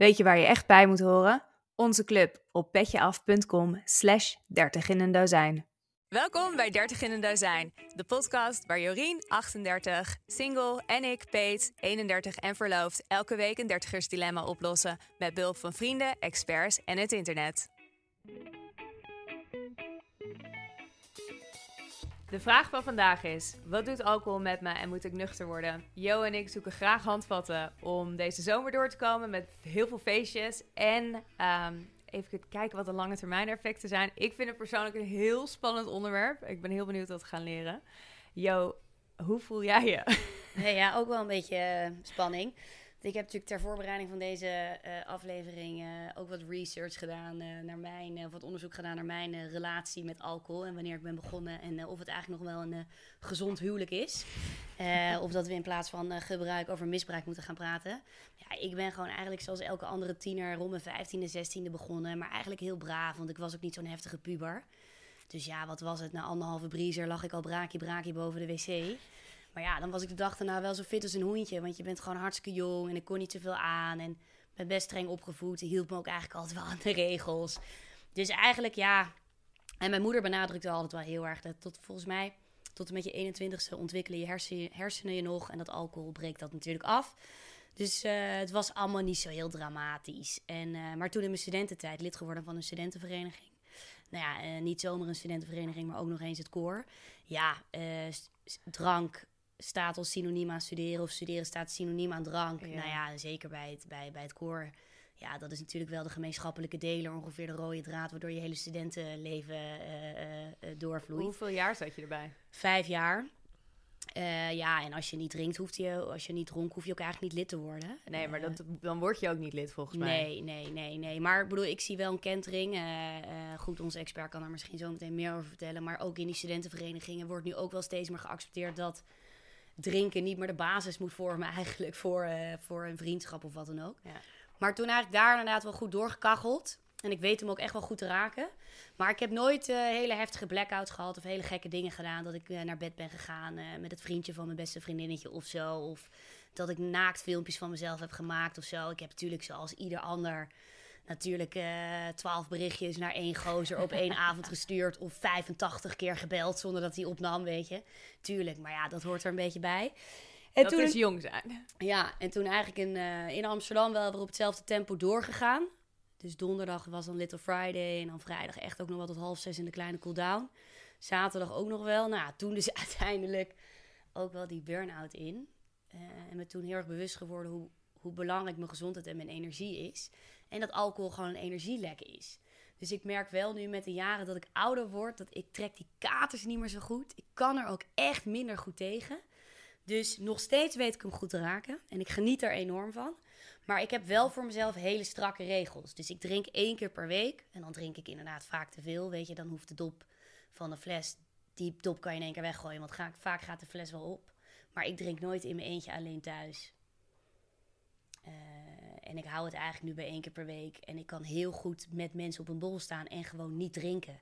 Weet je waar je echt bij moet horen? Onze club op petjeaf.com slash 30 in een dozijn. Welkom bij 30 in een dozijn, de podcast waar Jorien, 38, single en ik, Peet, 31 en verloofd, elke week een dertigersdilemma oplossen met behulp van vrienden, experts en het internet. De vraag van vandaag is: wat doet alcohol met me en moet ik nuchter worden? Jo en ik zoeken graag handvatten om deze zomer door te komen met heel veel feestjes en ehm, even kijken wat de lange termijn effecten zijn. Ik vind het persoonlijk een heel spannend onderwerp. Ik ben heel benieuwd wat we gaan leren. Jo, hoe voel jij je? Nee, ja, ook wel een beetje eh, spanning. Ik heb natuurlijk ter voorbereiding van deze uh, aflevering uh, ook wat research gedaan uh, naar mijn, wat onderzoek gedaan naar mijn relatie met alcohol en wanneer ik ben begonnen en of het eigenlijk nog wel een gezond huwelijk is. of dat we in plaats van gebruik over misbruik moeten gaan praten. Ja, ik ben gewoon eigenlijk zoals elke andere tiener rond mijn 15e, 16e begonnen, maar eigenlijk heel braaf, want ik was ook niet zo'n heftige puber. Dus ja, wat was het? Na anderhalve briezer lag ik al braakje braakje boven de wc. Maar ja, dan was ik de dag daarna wel zo fit als een hoentje. Want je bent gewoon hartstikke jong en ik kon niet zoveel aan. En ben best streng opgevoed. Die hielp me ook eigenlijk altijd wel aan de regels. Dus eigenlijk ja. En mijn moeder benadrukte altijd wel heel erg dat tot volgens mij tot en met je 21ste ontwikkelen je hersenen, hersenen je nog. En dat alcohol breekt dat natuurlijk af. Dus uh, het was allemaal niet zo heel dramatisch. En, uh, maar toen in mijn studententijd lid geworden van een studentenvereniging. Nou ja, uh, niet zomaar een studentenvereniging, maar ook nog eens het koor. Ja, drank, staat als synoniem aan studeren of studeren staat synoniem aan drank. Nou ja, zeker bij het, bij, bij het koor. Ja, dat is natuurlijk wel de gemeenschappelijke deler, ongeveer de rode draad waardoor je hele studentenleven uh, uh, doorvloeit. Hoeveel jaar zat je erbij? Vijf jaar. Uh, ja, en als je niet drinkt, hoeft je, als je niet dronk, hoef je ook eigenlijk niet lid te worden. Nee, maar dat, dan word je ook niet lid volgens mij. Nee, nee, nee, nee. Maar ik bedoel, ik zie wel een kentering. goed, onze expert kan daar misschien zo meteen meer over vertellen. Maar ook in die studentenverenigingen wordt nu ook wel steeds meer geaccepteerd dat drinken niet meer de basis moet vormen eigenlijk voor, uh, voor een vriendschap of wat dan ook. Ja. Maar toen eigenlijk daar inderdaad wel goed doorgekacheld. En ik weet hem ook echt wel goed te raken. Maar ik heb nooit uh, hele heftige blackouts gehad of hele gekke dingen gedaan. Dat ik uh, naar bed ben gegaan met het vriendje van mijn beste vriendinnetje of zo. Of dat ik naakt filmpjes van mezelf heb gemaakt of zo. Ik heb natuurlijk zoals ieder ander natuurlijk uh, twaalf berichtjes naar één gozer op één avond gestuurd. Of 85 keer gebeld zonder dat hij opnam, weet je. Tuurlijk, maar ja, dat hoort er een beetje bij. En dat toen, is jong zijn. Ja, en toen eigenlijk in, uh, in Amsterdam wel weer op hetzelfde tempo doorgegaan. Dus donderdag was dan Little Friday. En dan vrijdag echt ook nog wel tot half zes in de kleine cooldown. Zaterdag ook nog wel. Nou, toen dus uiteindelijk ook wel die burn-out in. Uh, en me toen heel erg bewust geworden hoe, hoe belangrijk mijn gezondheid en mijn energie is. En dat alcohol gewoon een energielek is. Dus ik merk wel nu met de jaren dat ik ouder word, dat ik trek die katers niet meer zo goed. Ik kan er ook echt minder goed tegen. Dus nog steeds weet ik hem goed te raken. En ik geniet er enorm van. Maar ik heb wel voor mezelf hele strakke regels. Dus ik drink één keer per week. En dan drink ik inderdaad vaak te veel. Weet je, dan hoeft de dop van de fles. Die dop kan je in één keer weggooien. Want vaak gaat de fles wel op. Maar ik drink nooit in mijn eentje alleen thuis. Uh, en ik hou het eigenlijk nu bij één keer per week. En ik kan heel goed met mensen op een bol staan en gewoon niet drinken.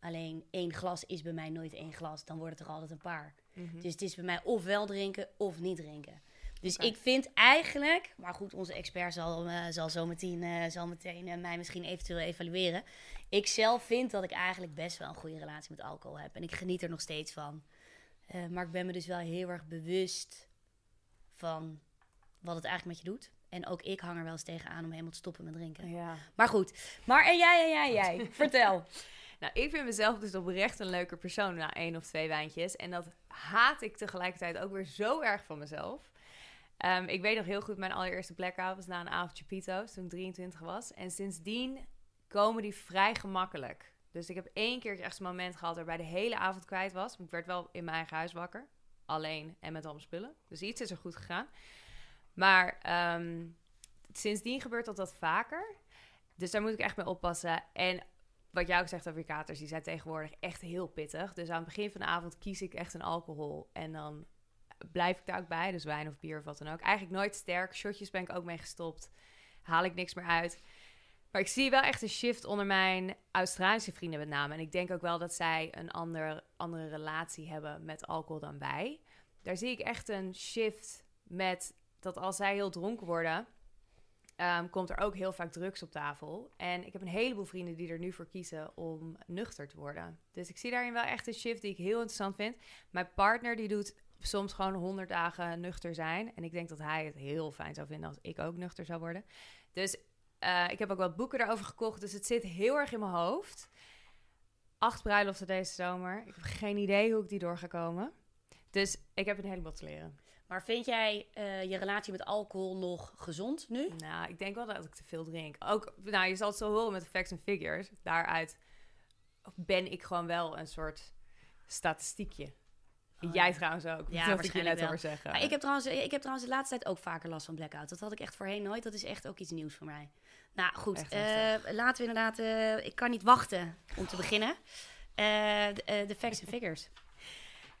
Alleen één glas is bij mij nooit één glas. Dan wordt het er altijd een paar. Mhm. Dus het is bij mij of wel drinken of niet drinken. Dus ik vind eigenlijk, maar goed, onze expert zal, uh, zal zo meteen, uh, zal meteen uh, mij misschien eventueel evalueren. Ik zelf vind dat ik eigenlijk best wel een goede relatie met alcohol heb. En ik geniet er nog steeds van. maar ik ben me dus wel heel erg bewust van wat het eigenlijk met je doet. En ook ik hang er wel eens tegenaan om helemaal te stoppen met drinken. Ja. Maar goed. Maar en jij en jij jij? Vertel. Nou, ik vind mezelf dus oprecht een leuke persoon na één of twee wijntjes. En dat haat ik tegelijkertijd ook weer zo erg van mezelf. Um, ik weet nog heel goed, mijn allereerste blackout was na een avondje Pito's toen ik 23 was. En sindsdien komen die vrij gemakkelijk. Dus ik heb één keer echt een moment gehad waarbij de hele avond kwijt was. Ik werd wel in mijn eigen huis wakker. Alleen en met allemaal spullen. Dus iets is er goed gegaan. Maar um, sindsdien gebeurt dat vaker. Dus daar moet ik echt mee oppassen. En wat jij ook zegt over katers, die zijn tegenwoordig echt heel pittig. Dus aan het begin van de avond kies ik echt een alcohol. En dan blijf ik daar ook bij. Dus wijn of bier of wat dan ook. Eigenlijk nooit sterk. Shotjes ben ik ook mee gestopt. Haal ik niks meer uit. Maar ik zie wel echt een shift onder mijn Australische vrienden met name. En ik denk ook wel dat zij een ander, andere relatie hebben met alcohol dan wij. Daar zie ik echt een shift met dat als zij heel dronken worden, ehm, komt er ook heel vaak drugs op tafel. En ik heb een heleboel vrienden die er nu voor kiezen om nuchter te worden. Dus ik zie daarin wel echt een shift die ik heel interessant vind. Mijn partner die doet soms gewoon 100 dagen nuchter zijn. En ik denk dat hij het heel fijn zou vinden als ik ook nuchter zou worden. Dus eh, ik heb ook wat boeken daarover gekocht. Dus het zit heel erg in mijn hoofd. Acht bruiloften deze zomer. Ik heb geen idee hoe ik die door ga komen. Dus ik heb een heleboel te leren. Maar vind jij eh, je relatie met alcohol nog gezond nu? Nou, ik denk wel dat ik te veel drink. Ook, nou, je zal het zo horen met de facts en figures. Daaruit ben ik gewoon wel een soort statistiekje. Oh, Jij ja. trouwens ook. Ja, dat ik je net wel. zeggen. Maar ik, heb trouwens, ik heb trouwens de laatste tijd ook vaker last van blackout. Dat had ik echt voorheen nooit. Dat is echt ook iets nieuws voor mij. Nou goed, eh, laten we inderdaad... eh, ik kan niet wachten om te beginnen. Eh, de, eh, de facts en figures.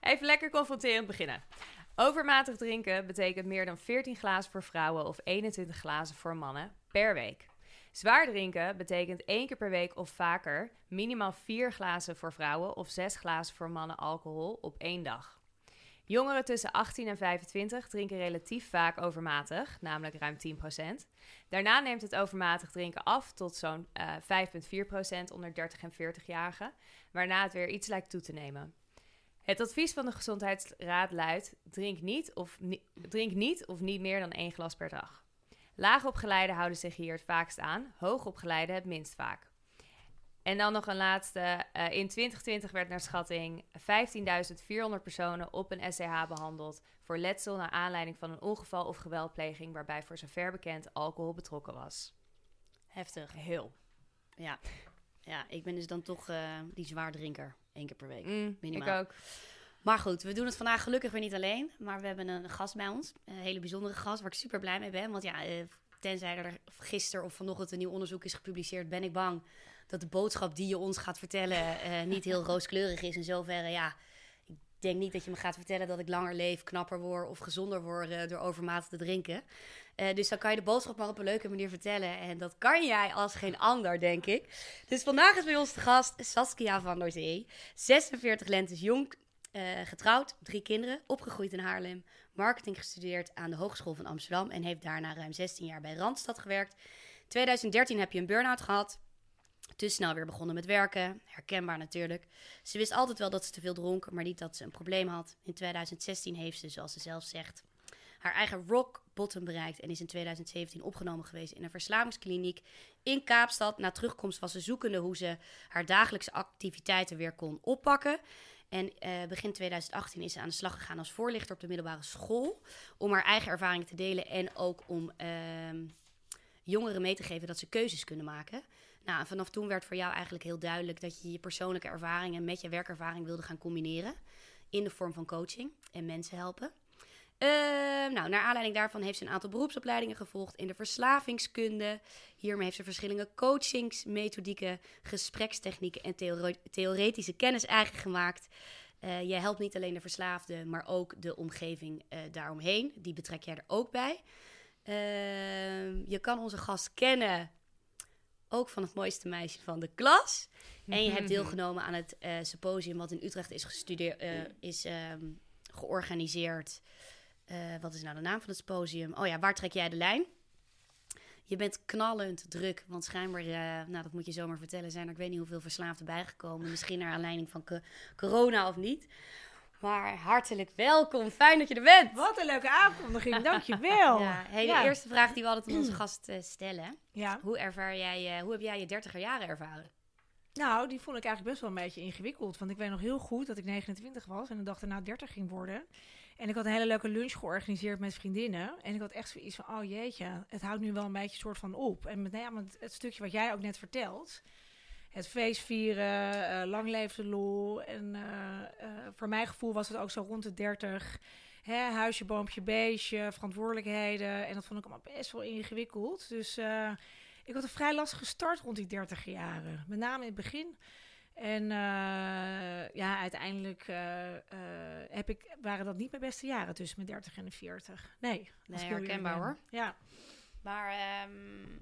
Even lekker confronterend beginnen. Overmatig drinken betekent meer dan 14 glazen voor vrouwen of 21 glazen voor mannen per week. Zwaar drinken betekent één keer per week of vaker minimaal 4 glazen voor vrouwen of 6 glazen voor mannen alcohol op één dag. Jongeren tussen 18 en 25 drinken relatief vaak overmatig, namelijk ruim 10%. Daarna neemt het overmatig drinken af tot zo'n eh 5,4% onder 30 en 40-jarigen, waarna het weer iets lijkt toe te nemen. Het advies van de Gezondheidsraad luidt: drink niet of, ni- drink niet of niet meer dan één glas per dag. Laagopgeleiden houden zich hier het vaakst aan, hoogopgeleiden het minst vaak. En dan nog een laatste. Eh, in 2020 werd naar schatting 15.400 personen op een SCH behandeld voor letsel naar aanleiding van een ongeval of geweldpleging waarbij voor zover bekend alcohol betrokken was. Heftig. Heel. Ja. ja, ik ben dus dan toch eh, die zwaardrinker. Eén keer per week. Mm, ik Minimaal. ook. Maar goed, we doen het vandaag gelukkig weer niet alleen. Maar we hebben een gast bij ons. Een hele bijzondere gast waar ik super blij mee ben. Want ja, eh, tenzij er gisteren of vanochtend een nieuw onderzoek is gepubliceerd... ben ik bang dat de boodschap die je ons gaat vertellen eh, niet heel rooskleurig is. In zoverre, ja, ik denk niet dat je me gaat vertellen dat ik langer leef, knapper word of gezonder word eh, door overmatig te drinken. Eh, dus dan kan je de boodschap maar op een leuke manier vertellen. En dat kan jij als geen ander, denk ik. Dus vandaag is bij ons de gast Saskia van der Zee. 46 lentes jong, eh, getrouwd, drie kinderen, opgegroeid in Haarlem. Marketing gestudeerd aan de Hogeschool van Amsterdam. En heeft daarna ruim 16 jaar bij Randstad gewerkt. 2013 heb je een burn-out gehad. Te snel weer begonnen met werken. Herkenbaar natuurlijk. Ze wist altijd wel dat ze te veel dronk, maar niet dat ze een probleem had. In 2016 heeft ze, zoals ze zelf zegt, haar eigen rock bottom bereikt en is in 2017 opgenomen geweest in een verslavingskliniek in Kaapstad. Na terugkomst was ze zoekende hoe ze haar dagelijkse activiteiten weer kon oppakken. En eh, begin 2018 is ze aan de slag gegaan als voorlichter op de middelbare school. Om haar eigen ervaringen te delen en ook om ehm, jongeren mee te geven dat ze keuzes kunnen maken. Nou, vanaf toen werd voor jou eigenlijk heel duidelijk dat je je persoonlijke ervaringen met je werkervaring wilde gaan combineren. In de vorm van coaching en mensen helpen. Ehm, nou, naar aanleiding daarvan heeft ze een aantal beroepsopleidingen gevolgd in de verslavingskunde. Hiermee heeft ze verschillende coachingsmethodieken, gesprekstechnieken en theore- theoretische kennis eigen gemaakt. Eh, jij helpt niet alleen de verslaafde, maar ook de omgeving eh, daaromheen. Die betrek jij er ook bij. Ehm, je kan onze gast kennen, ook van het mooiste meisje van de klas. En je hebt deelgenomen aan het eh, symposium wat in Utrecht is, gestudeerd, is ehm, georganiseerd. Eh, wat is nou de naam van het symposium? Oh ja, waar trek jij de lijn? Je bent knallend druk, want schijnbaar, eh, nou dat moet je zomaar vertellen, zijn er ik weet niet hoeveel verslaafden bijgekomen. Misschien naar aanleiding van co- corona of niet. Maar hartelijk welkom, fijn dat je er bent. Wat een leuke aankondiging, dankjewel. Ja, hey, de Ja. eerste vraag die we altijd aan onze gast eh, stellen. Ja. Hoe, ervaar jij, hoe heb jij je dertiger jaren ervaren? Nou, die vond ik eigenlijk best wel een beetje ingewikkeld. Want ik weet nog heel goed dat ik 29 was en de dag daarna 30 ging worden. En ik had een hele leuke lunch georganiseerd met vriendinnen. En ik had echt zoiets van, oh jeetje, het houdt nu wel een beetje soort van op. En met name het, het stukje wat jij ook net vertelt. Het feest vieren, eh, lang leefde lol. En eh, eh, voor mijn gevoel was het ook zo rond de 30. Hè, huisje, boompje, beestje, verantwoordelijkheden. En dat vond ik allemaal best wel ingewikkeld. Dus ik had een vrij lastige start rond die 30 jaren. Met name in het begin. En eh, ja, uiteindelijk eh, eh, heb ik, waren dat niet mijn beste jaren tussen mijn 30 en de 40. Nee, als Nee, herkenbaar, hoor. Ja. Maar ehm,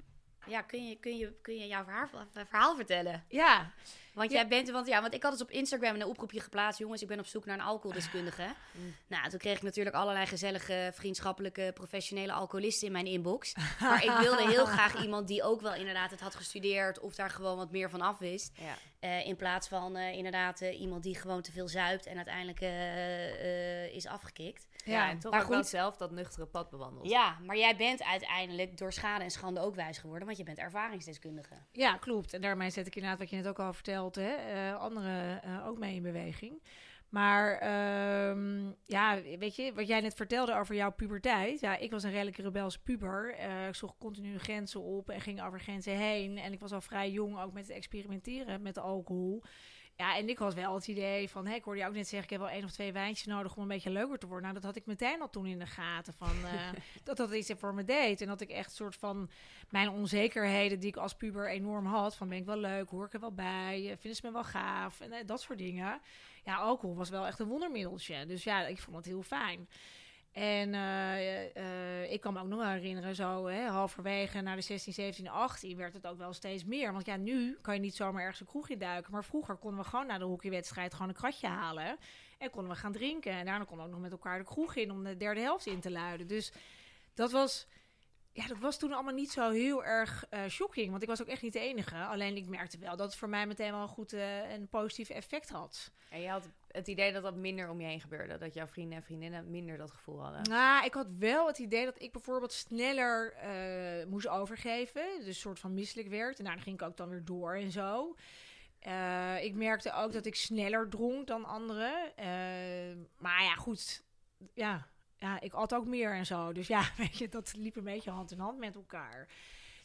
ja, kun je, kun, je, kun je jouw verhaal, verhaal vertellen? Ja, Want Ja. jij bent, want ja, want ik had dus op Instagram een oproepje geplaatst, jongens, ik ben op zoek naar een alcoholdeskundige. Mm. Nou, toen kreeg ik natuurlijk allerlei gezellige, vriendschappelijke, professionele alcoholisten in mijn inbox. Maar ik wilde heel graag iemand die ook wel inderdaad het had gestudeerd of daar gewoon wat meer van af wist. Ja. Eh, in plaats van eh, inderdaad eh, iemand die gewoon te veel zuipt en uiteindelijk eh, eh, is afgekikt. Ja, en toch maar ook wel goed. zelf dat nuchtere pad bewandeld. Ja, maar jij bent uiteindelijk door schade en schande ook wijs geworden, want je bent ervaringsdeskundige. Ja, klopt. En daarmee zet ik inderdaad, wat je net ook al vertelt, hè, eh, anderen eh, ook mee in beweging. Maar ehm, ja, weet je, wat jij net vertelde over jouw puberteit. Ja, ik was een redelijk rebelse puber. Eh, ik zocht continu grenzen op en ging over grenzen heen. En ik was al vrij jong ook met het experimenteren met alcohol. Ja, en ik had wel het idee van, hè, ik hoorde je ook net zeggen, ik heb wel één of twee wijntjes nodig om een beetje leuker te worden. Nou, dat had ik meteen al toen in de gaten, van, eh, dat dat iets voor me deed. En dat ik echt soort van mijn onzekerheden die ik als puber enorm had, van ben ik wel leuk, hoor ik er wel bij, eh, vinden ze me wel gaaf en eh, dat soort dingen. Ja, alcohol was wel echt een wondermiddeltje. Dus ja, ik vond het heel fijn. En eh, eh, ik kan me ook nog wel herinneren, zo hè, halverwege naar de 16, 17, 18 werd het ook wel steeds meer. Want ja, nu kan je niet zomaar ergens een kroeg in duiken. Maar vroeger konden we gewoon na de hockeywedstrijd gewoon een kratje halen. En konden we gaan drinken. En daarna konden we ook nog met elkaar de kroeg in om de derde helft in te luiden. Dus dat was, ja, dat was toen allemaal niet zo heel erg eh, shocking. Want ik was ook echt niet de enige. Alleen ik merkte wel dat het voor mij meteen wel een goed en positief effect had. En je had het idee dat dat minder om je heen gebeurde. Dat jouw vrienden en vriendinnen minder dat gevoel hadden. Nou, ik had wel het idee dat ik bijvoorbeeld sneller eh, moest overgeven. Dus een soort van misselijk werd. En daarna ging ik ook dan weer door en zo. Eh, ik merkte ook dat ik sneller dronk dan anderen. Eh, maar ja, goed. Ja, ja, ik at ook meer en zo. Dus ja, weet je, dat liep een beetje hand in hand met elkaar.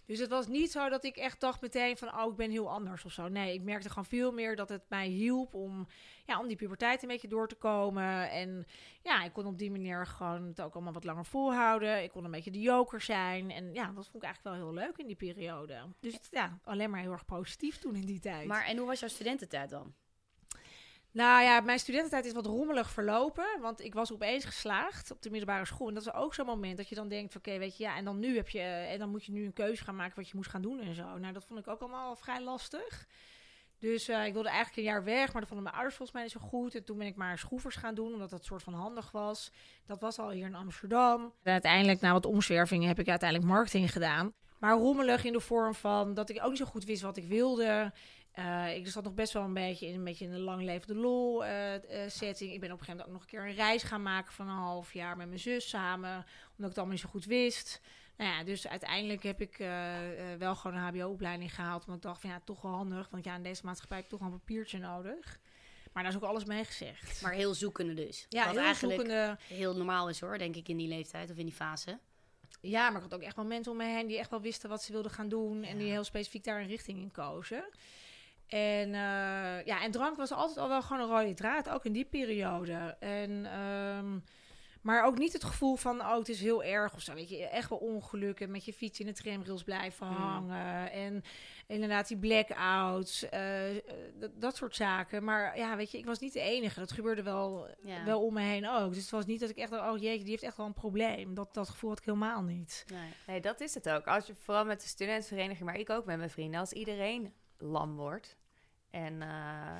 Dus het was niet zo dat ik echt dacht meteen van, oh, ik ben heel anders of zo. Nee, ik merkte gewoon veel meer dat het mij hielp om, ja, om die puberteit een beetje door te komen. En ja, ik kon op die manier gewoon het ook allemaal wat langer volhouden. Ik kon een beetje de joker zijn. En ja, dat vond ik eigenlijk wel heel leuk in die periode. Dus ja, alleen maar heel erg positief toen in die tijd. Maar en hoe was jouw studententijd dan? Nou ja, mijn studententijd is wat rommelig verlopen. Want ik was opeens geslaagd op de middelbare school. En dat is ook zo'n moment dat je dan denkt: oké, weet je, ja, en dan nu heb je. En dan moet je nu een keuze gaan maken wat je moest gaan doen en zo. Nou, dat vond ik ook allemaal vrij lastig. Dus eh, ik wilde eigenlijk een jaar weg, maar dat vonden mijn ouders volgens mij niet zo goed. En toen ben ik maar schroevers gaan doen, omdat dat soort van handig was. Dat was al hier in Amsterdam. En uiteindelijk, na wat omzwervingen, heb ik uiteindelijk marketing gedaan. Maar rommelig in de vorm van dat ik ook niet zo goed wist wat ik wilde. Eh, ik zat nog best wel een beetje in een, beetje in een lang levende lol eh, eh, setting. Ik ben op een gegeven moment ook nog een keer een reis gaan maken van een half jaar met mijn zus samen. Omdat ik het allemaal niet zo goed wist. Nou ja, dus uiteindelijk heb ik wel gewoon een hbo-opleiding gehaald. Omdat ik dacht van ja, toch wel handig. Want ja, in deze maatschappij heb ik toch wel een papiertje nodig. Maar daar is ook alles mee gezegd. Maar heel zoekende dus. ja, Wat heel eigenlijk zoekende. heel normaal is hoor, denk ik, in die leeftijd of in die fase. Ja, maar ik had ook echt wel mensen om me heen die echt wel wisten wat ze wilden gaan doen. En die heel specifiek daar een richting in kozen. En, eh, ja, en drank was altijd al wel gewoon een rode draad, ook in die periode. En, ehm, maar ook niet het gevoel van, oh, het is heel erg of zo. Weet je, echt wel ongelukken met je fiets in de tramrails blijven Mm. hangen. En inderdaad die blackouts, eh, dat, dat soort zaken. Maar ja, weet je, ik was niet de enige. Dat gebeurde wel, Ja. wel om me heen ook. Dus het was niet dat ik echt, dacht, oh jeetje, die heeft echt wel een probleem. Dat, dat gevoel had ik helemaal niet. Nee. Nee, dat is het ook. Als je vooral met de studentenvereniging, maar ik ook met mijn vrienden, als iedereen lam wordt en, eh,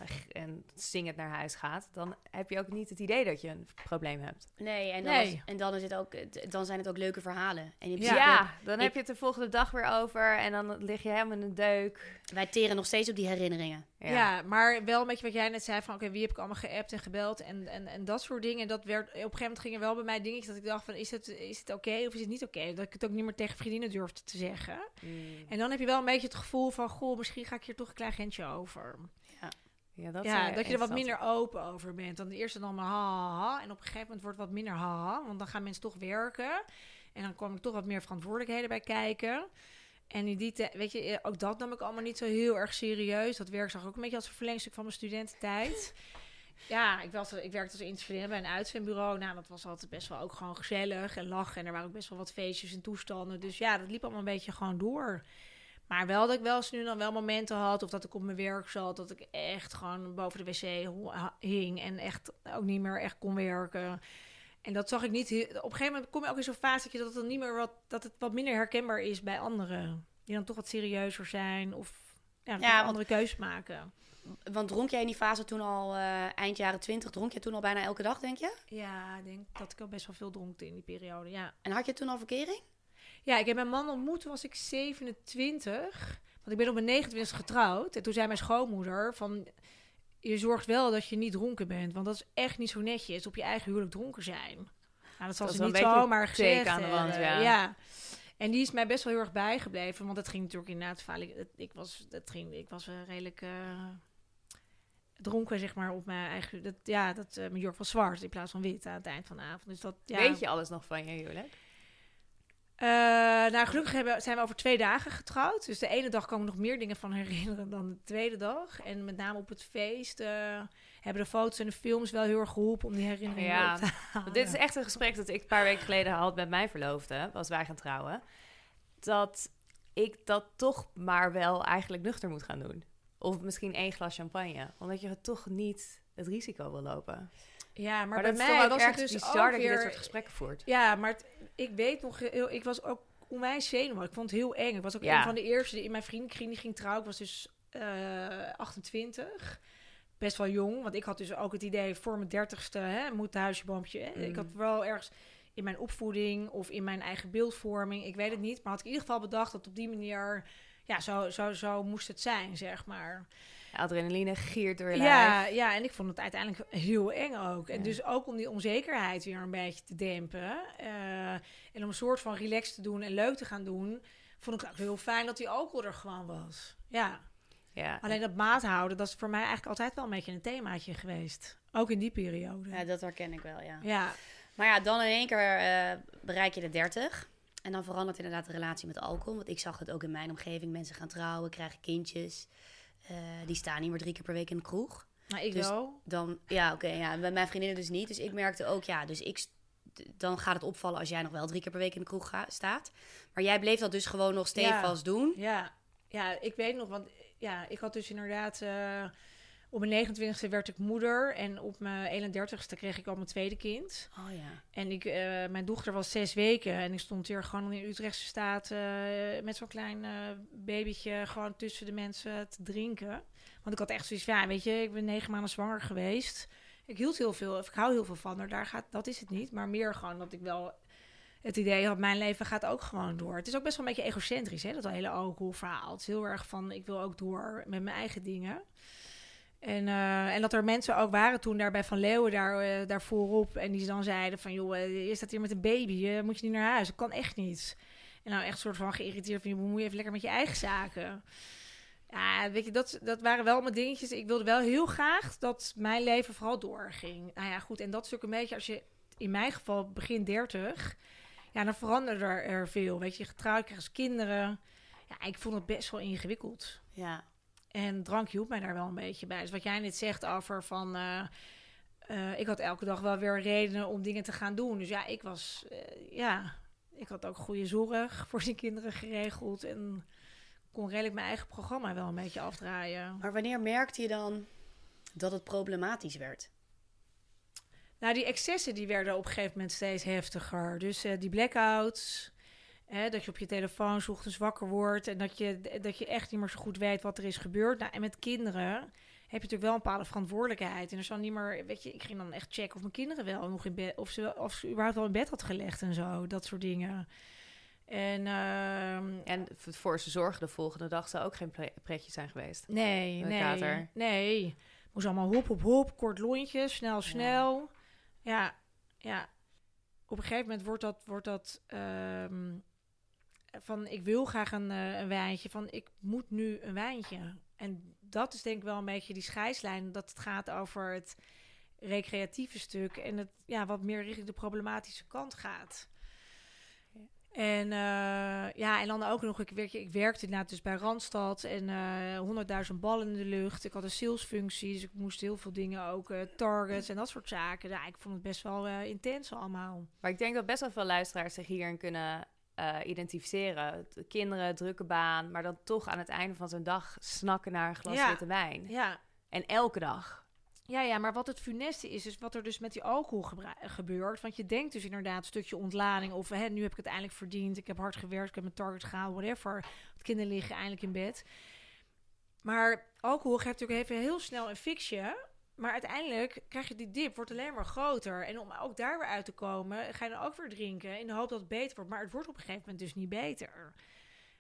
g- en zingend naar huis gaat, dan heb je ook niet het idee dat je een probleem hebt. Nee, en dan, Nee. Is, en dan, is het ook, dan zijn het ook leuke verhalen. En in Ja, dan ik- heb je het de volgende dag weer over en dan lig je helemaal in een deuk. wij teren nog steeds op die herinneringen. Ja. maar wel een beetje wat jij net zei van... oké, wie heb ik allemaal geappt en gebeld en, en, en dat soort dingen. Dat werd, op een gegeven moment gingen wel bij mij dingetjes dat ik dacht van... is het, is het oké of is het niet oké? Dat ik het ook niet meer tegen vriendinnen durfde te zeggen. Mm. En dan heb je wel een beetje het gevoel van... goh, misschien ga ik hier toch een klein grensje over. Ja, dat, ja, dat je er wat minder open over bent. Dan de eerste dan maar ha, ha, ha. En op een gegeven moment wordt het wat minder ha, ha. Want dan gaan mensen toch werken. En dan komen er toch wat meer verantwoordelijkheden bij kijken. En in die tijd, weet je, eh, ook dat nam ik allemaal niet zo heel erg serieus. Dat werk zag ook een beetje als een verlengstuk van mijn studententijd. Ja, ik, was, ik werkte als interveneren bij een uitzendbureau. Nou, dat was altijd best wel ook gewoon gezellig en lachen. En er waren ook best wel wat feestjes en toestanden. Dus ja, dat liep allemaal een beetje gewoon door. Maar wel dat ik wel eens nu dan wel momenten had, of dat ik op mijn werk zat, dat ik echt gewoon boven de wc hing en echt ook niet meer echt kon werken. En dat zag ik niet. Op een gegeven moment kom je ook in zo'n fase dat, je dat, het dan niet meer wat, dat het wat minder herkenbaar is bij anderen. Die dan toch wat serieuzer zijn of ja, Ja, toch want- andere keuzes maken. want dronk jij in die fase toen al eh, eind jaren twintig, dronk je toen al bijna elke dag, denk je? Ja, ik denk dat ik al best wel veel dronk in die periode, ja. En had je toen al verkering? Ja, ik heb mijn man ontmoet toen was ik 27. Want ik ben op mijn 29 getrouwd. En toen zei mijn schoonmoeder van... Je zorgt wel dat je niet dronken bent. Want dat is echt niet zo netjes op je eigen huwelijk dronken zijn. Nou, dat zal Dat ze niet zomaar gezegd aan de wand, ja. En die is mij best wel heel erg bijgebleven. Want het ging natuurlijk inderdaad... vaak- Ik, ik was, dat ging, ik was eh, redelijk... eh, dronken, zeg maar, op mijn eigen... Dat, ja, dat, eh, mijn jurk was zwart in plaats van wit aan het eind van de avond. Dus dat, ja. Weet je alles nog van je huwelijk? Eh, nou, gelukkig hebben, zijn we over twee dagen getrouwd. Dus de ene dag kan ik nog meer dingen van herinneren dan de tweede dag. En met name op het feest eh, hebben de foto's en de films wel heel erg geholpen om die herinneringen Ja, te halen. Dit is echt een gesprek dat ik een paar weken geleden had met mijn verloofde, als wij gaan trouwen. Dat ik dat toch maar wel eigenlijk nuchter moet gaan doen. Of misschien één glas champagne. Omdat je toch niet het risico wil lopen. Ja, maar, Maar, bij dat mij was het dus bizar dat je dit weer... soort gesprekken voert. Ja, maar het- ik weet nog, heel, ik was ook onwijs zenuwachtig. Ik vond het heel eng. Ik was ook Ja. een van de eerste die in mijn vriendenkring die ging trouwen. Ik was dus eh 28. Best wel jong, want ik had dus ook het idee voor mijn dertigste, hè, moet huisjeboompje. hè. Ik Mm. had wel ergens in mijn opvoeding of in mijn eigen beeldvorming, ik weet het niet, maar had ik in ieder geval bedacht dat op die manier, ja, zo, zo, zo moest het zijn, zeg maar. Adrenaline giert door je lijf. Ja, ja, en ik vond het uiteindelijk heel eng ook. En Ja. dus ook om die onzekerheid weer een beetje te dempen. eh, en om een soort van relax te doen en leuk te gaan doen. Vond ik ook heel fijn dat die alcohol er gewoon was. Ja, Ja. alleen dat maat houden, dat is voor mij eigenlijk altijd wel een beetje een themaatje geweest. Ook in die periode. Ja, dat herken ik wel, ja. Ja, Maar ja, dan in één keer eh, bereik je de 30. En dan verandert inderdaad de relatie met alcohol. Want ik zag het ook in mijn omgeving. Mensen gaan trouwen, krijgen kindjes. Eh, die staan niet meer drie keer per week in de kroeg. maar ik Dus- wel. Dan, ja, oké, ja, bij mijn vriendinnen dus niet. Dus ik merkte ook, ja, dus ik, dan gaat het opvallen als jij nog wel drie keer per week in de kroeg ga- staat. Maar jij bleef dat dus gewoon nog stevast doen. Ja. ja, ik weet nog, want ja, ik had dus inderdaad... eh, op mijn 29e werd ik moeder en op mijn 31ste kreeg ik al mijn tweede kind. Oh ja. En ik, eh, mijn dochter was zes weken en ik stond hier gewoon in Utrechtse staat eh, met zo'n klein eh, babytje gewoon tussen de mensen te drinken. Want ik had echt zoiets van, ja, weet je, ik ben negen maanden zwanger geweest. Ik hield heel veel, of ik hou heel veel van haar, daar gaat, dat is het niet. Maar meer gewoon dat ik wel het idee had, mijn leven gaat ook gewoon door. Het is ook best wel een beetje egocentrisch, hè, dat hele alcoholverhaal. Het is heel erg van, ik wil ook door met mijn eigen dingen. En, eh, en dat er mensen ook waren toen daar bij Van Leeuwen daar, eh, daar voorop. En die dan zeiden van, joh, eh, je staat hier met een baby. eh, moet je niet naar huis? Dat kan echt niet. En nou echt soort van geïrriteerd van, je bemoei je even lekker met je eigen zaken. Ja, weet je, dat, dat waren wel mijn dingetjes. Ik wilde wel heel graag dat mijn leven vooral doorging. Nou ja, goed. En dat is een beetje, als je in mijn geval begin 30... Ja, dan veranderde er, er veel. Weet je, getrouwd, krijg je kinderen. Ja, ik vond het best wel ingewikkeld. Ja. En drank hielp mij daar wel een beetje bij. Dus wat jij net zegt over van... eh, eh, ik had elke dag wel weer redenen om dingen te gaan doen. Dus ja, ik was... eh, ja, ik had ook goede zorg voor die kinderen geregeld. En kon redelijk mijn eigen programma wel een beetje afdraaien. Maar wanneer merkte je dan dat het problematisch werd? Nou, die excessen die werden op een gegeven moment steeds heftiger. Dus die blackouts... Hè, dat je op je telefoon ochtends wakker wordt en dat je, dat je echt niet meer zo goed weet wat er is gebeurd. Nou, en met kinderen heb je natuurlijk wel een bepaalde verantwoordelijkheid. En er zal niet meer, weet je, ik ging dan echt checken of mijn kinderen wel nog in bed, of ze, of ze überhaupt wel in bed had gelegd en zo, dat soort dingen. En ehm, En voor ze zorgen de volgende dag zou ook geen pre- pretje zijn geweest. nee, nee, kater. nee. Moest allemaal hop, hop, hop, kort lontje, snel, snel. Ja, ja. Op een gegeven moment wordt dat, wordt dat ehm, van ik wil graag een, eh, een wijntje, van ik moet nu een wijntje. En dat is denk ik wel een beetje die scheidslijn, dat het gaat over het recreatieve stuk en het ja, wat meer richting de problematische kant gaat. En eh, ja, en dan ook nog, ik, werk, ik werkte inderdaad dus bij Randstad en eh, honderdduizend ballen in de lucht. Ik had een salesfunctie, dus ik moest heel veel dingen ook, targets en dat soort zaken. Ja, ik vond het best wel intens allemaal. Maar ik denk dat best wel veel luisteraars zich hierin kunnen eh, identificeren. De kinderen, drukke baan, maar dan toch aan het einde van zo'n dag snakken naar een glas Ja. witte wijn. Ja. En elke dag. Ja, ja, maar wat het funeste is, is wat er dus met die alcohol gebeurt. Want je denkt dus inderdaad een stukje ontlading of hè, nu heb ik het eindelijk verdiend. Ik heb hard gewerkt, ik heb mijn target gehaald, whatever. Het kinderen liggen eindelijk in bed. Maar alcohol geeft natuurlijk even heel snel een fixje. Maar uiteindelijk krijg je die dip, wordt alleen maar groter. En om ook daar weer uit te komen, ga je dan ook weer drinken. In de hoop dat het beter wordt. Maar het wordt op een gegeven moment dus niet beter.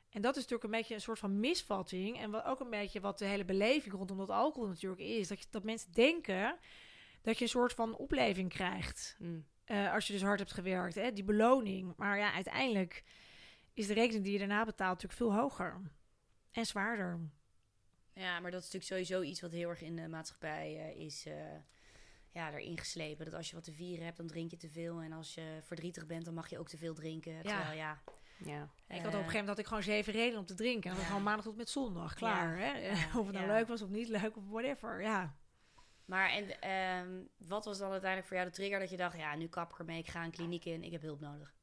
En dat is natuurlijk een beetje een soort van misvatting. En wat ook een beetje wat de hele beleving rondom dat alcohol natuurlijk is. Dat, je, dat mensen denken dat je een soort van opleving krijgt. Mm. eh, als je dus hard hebt gewerkt. Hè? Die beloning. Maar ja, uiteindelijk is de rekening die je daarna betaalt natuurlijk veel hoger. En zwaarder. Ja, maar dat is natuurlijk sowieso iets wat heel erg in de maatschappij eh, is eh, ja, erin geslepen. Dat als je wat te vieren hebt, dan drink je te veel. En als je verdrietig bent, dan mag je ook te veel drinken. Terwijl, ja, Ja. Ik had op een Eh, gegeven moment dat ik gewoon zeven redenen om te drinken. En Ja. gewoon maandag tot met zondag. Klaar. Hè? Ja, of het nou ja. leuk was of niet leuk of whatever. Ja. Maar en ehm, wat was dan uiteindelijk voor jou de trigger dat je dacht... ja, nu kap ik ermee, ik ga een kliniek in, ik heb hulp nodig.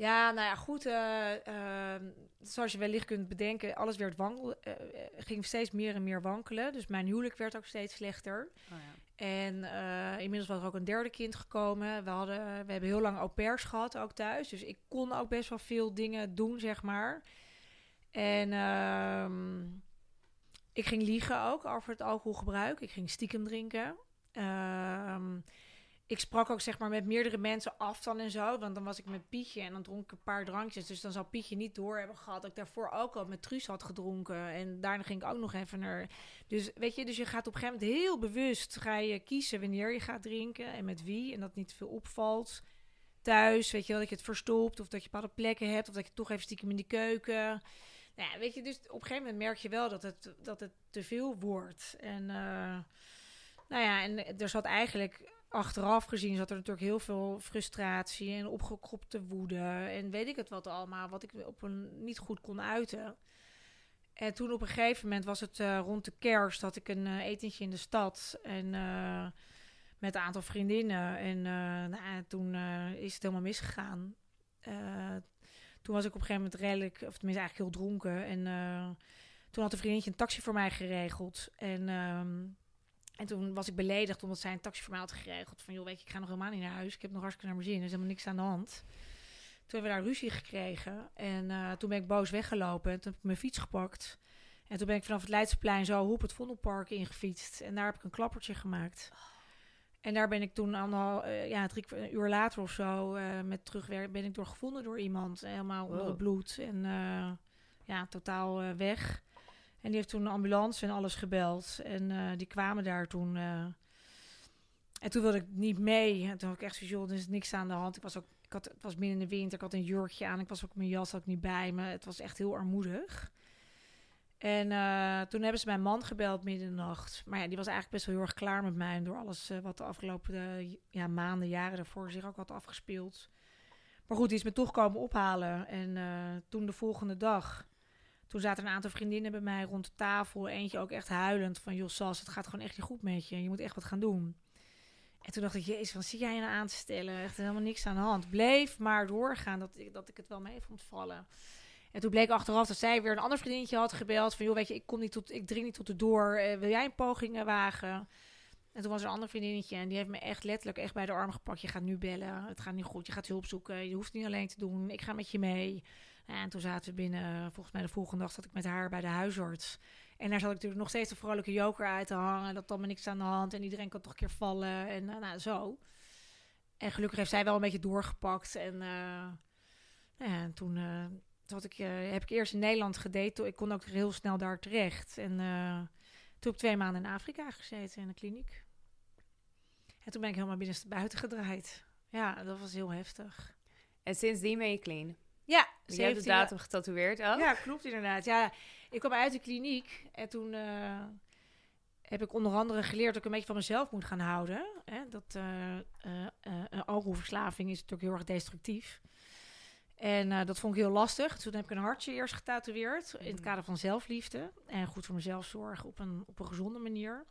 Ja, nou ja, goed. eh, ehm, zoals je wellicht kunt bedenken, alles werd wankel, eh, eh, ging steeds meer en meer wankelen. Dus mijn huwelijk werd ook steeds slechter. Oh, ja. En inmiddels was er ook een derde kind gekomen. We, hadden, we hebben heel lang au pairs gehad, ook thuis. Dus ik kon ook best wel veel dingen doen, zeg maar. En ehm, ik ging liegen ook over het alcoholgebruik. Ik ging stiekem drinken. Ehm, ik sprak ook zeg maar met meerdere mensen af dan en zo. Want dan was ik met Pietje en dan dronk ik een paar drankjes. Dus dan zou Pietje niet door hebben gehad dat ik daarvoor ook al met Truus had gedronken. En daarna ging ik ook nog even naar... Dus weet je, dus je gaat op een gegeven moment heel bewust ga je kiezen wanneer je gaat drinken en met wie. En dat niet veel opvalt. Thuis, weet je dat je het verstopt of dat je bepaalde plekken hebt. Of dat je toch even stiekem in die keuken... Nou ja, weet je, dus op een gegeven moment merk je wel dat het, dat het te veel wordt. En eh, nou ja, en er zat eigenlijk achteraf gezien zat er natuurlijk heel veel frustratie en opgekropte woede en weet ik het wat allemaal, wat ik op een niet goed kon uiten. En toen op een gegeven moment was het eh, rond de kerst, had ik een eh, etentje in de stad en eh, met een aantal vriendinnen. En nou, toen is het helemaal misgegaan. Toen was ik op een gegeven moment redelijk, of tenminste eigenlijk heel dronken. En toen had een vriendinnetje een taxi voor mij geregeld. En, ehm, en toen was ik beledigd omdat zij een taxi voor mij had geregeld. Van joh, weet je, ik ga nog helemaal niet naar huis. Ik heb nog hartstikke naar mijn zin. Er is helemaal niks aan de hand. Toen hebben we daar ruzie gekregen. En eh, toen ben ik boos weggelopen. En toen heb ik mijn fiets gepakt. En toen ben ik vanaf het Leidseplein zo op het Vondelpark ingefietst. En daar heb ik een klappertje gemaakt. En daar ben ik toen al, eh, ja, drie een uur later of zo, eh, met terugwerk, ben ik door gevonden door iemand. Helemaal onder Wow. het bloed. En ja, totaal weg. En die heeft toen een ambulance en alles gebeld. En eh, die kwamen daar toen. eh. en toen wilde ik niet mee. En toen had ik echt zoiets, joh, er is niks aan de hand. Ik was ook, ik had, het was midden in de winter, ik had een jurkje aan. Ik was ook mijn jas had niet bij me. Het was echt heel armoedig. En eh, toen hebben ze mijn man gebeld midden in de nacht. Maar ja, die was eigenlijk best wel heel erg klaar met mij. En door alles wat de afgelopen ja, maanden, jaren daarvoor zich ook had afgespeeld. Maar goed, die is me toch komen ophalen. En toen de volgende dag, toen zaten een aantal vriendinnen bij mij rond de tafel. Eentje ook echt huilend van, joh Sas, het gaat gewoon echt niet goed met je. Je moet echt wat gaan doen. En toen dacht ik, jezus, wat zie jij nou aan te stellen? Echt helemaal niks aan de hand. Bleef maar doorgaan dat ik, dat ik het wel mee vond vallen. En toen bleek achteraf dat zij weer een ander vriendinnetje had gebeld. Van, joh, weet je, ik, kom niet tot, ik dring niet tot de door. Eh, wil jij een poging eh, wagen? En toen was er een ander vriendinnetje en die heeft me echt letterlijk echt bij de arm gepakt. Je gaat nu bellen, het gaat niet goed, je gaat hulp zoeken. Je hoeft het niet alleen te doen, ik ga met je mee. En toen zaten we binnen, volgens mij de volgende dag zat ik met haar bij de huisarts. En daar zat ik natuurlijk nog steeds de vrolijke joker uit te hangen. Dat dan maar niks aan de hand en iedereen kan toch een keer vallen en eh, nou, zo. En gelukkig heeft zij wel een beetje doorgepakt. En, eh, nou ja, en toen... eh, toen had ik, heb ik eerst in Nederland gedate. Ik kon ook heel snel daar terecht. En toen heb ik twee maanden in Afrika gezeten in een kliniek. En toen ben ik helemaal binnenstebuiten gedraaid. Ja, dat was heel heftig. En sindsdien ben je clean. Ja, Je hebt de 17 datum getatoeëerd ook. Ja, klopt inderdaad. Ja, ik kwam uit de kliniek en toen eh, heb ik onder andere geleerd dat ik een beetje van mezelf moet gaan houden. Hè? Dat eh, eh, eh, een alcoholverslaving is natuurlijk heel erg destructief. En dat vond ik heel lastig. Toen heb ik een hartje eerst getatoeëerd in het Mhm. kader van zelfliefde. En goed voor mezelf zorgen op een, op een gezonde manier.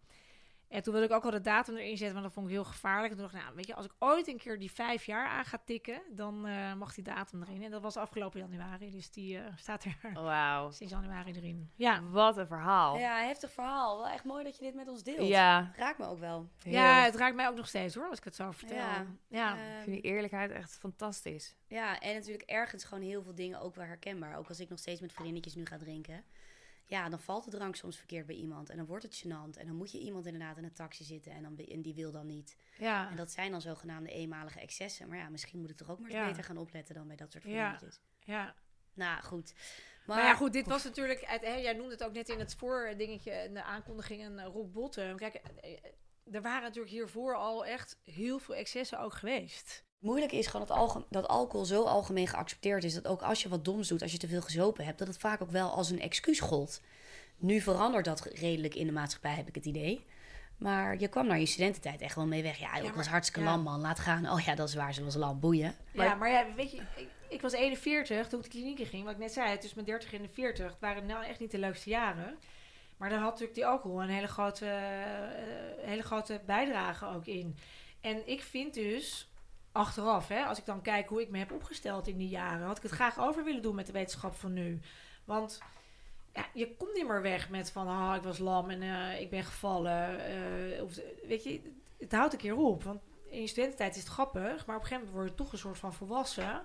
En toen wilde ik ook al de datum erin zetten, want dat vond ik heel gevaarlijk. En toen dacht ik, nou, weet je, als ik ooit een keer die vijf jaar aan ga tikken, dan eh, mag die datum erin. En dat was afgelopen januari, dus die eh, staat er Wauw. sinds januari erin. Ja, Wat een verhaal. Ja, heftig verhaal. Wel echt mooi dat je dit met ons deelt. Ja. Raakt me ook wel. ja het raakt mij ook nog steeds hoor, als ik het zo vertel. Ja. Ja, Ehm, Ik vind die eerlijkheid echt fantastisch. Ja, en natuurlijk ergens gewoon heel veel dingen ook wel herkenbaar. Ook als ik nog steeds met vriendinnetjes nu ga drinken. Ja, dan valt de drank soms verkeerd bij iemand. En dan wordt het gênant. En dan moet je iemand inderdaad in een taxi zitten en, dan, en die wil dan niet. Ja. En dat zijn dan zogenaamde eenmalige excessen. Maar ja, misschien moet ik toch ook maar eens Ja. beter gaan opletten dan bij dat soort Ja. dingetjes. ja. Nou, goed. Maar, ja, goed, dit was natuurlijk... uit- hè, jij noemde het ook net in het voordingetje, in de aankondiging, een rock bottom. Kijk, eh, eh, er waren natuurlijk hiervoor al echt heel veel excessen ook geweest. Moeilijk is gewoon dat, alge- dat alcohol zo algemeen geaccepteerd is... dat ook als je wat doms doet, als je te veel gezopen hebt... dat het vaak ook wel als een excuus gold. Nu verandert dat redelijk in de maatschappij, heb ik het idee. Maar je kwam naar je studententijd echt wel mee weg. Ja, ik maar- was hartstikke ja. lam, man. Laat gaan. Oh ja, dat is waar. Ze was lam. Boeien. ja, maar ja, weet je, ik, ik was 41 toen ik de kliniek in ging. Wat ik net zei, tussen mijn 30 en de 40. Het waren nou echt niet de leukste jaren. Maar daar had natuurlijk die alcohol een hele grote, eh, hele grote bijdrage ook in. En ik vind dus, achteraf, hè, als ik dan kijk hoe ik me heb opgesteld in die jaren, had ik het graag over willen doen met de wetenschap van nu. Want ja, je komt niet meer weg met van, ah, ik was lam en eh, ik ben gevallen. eh, of, weet je, het houdt een keer op. Want in je studententijd is het grappig, maar op een gegeven moment word je toch een soort van volwassen.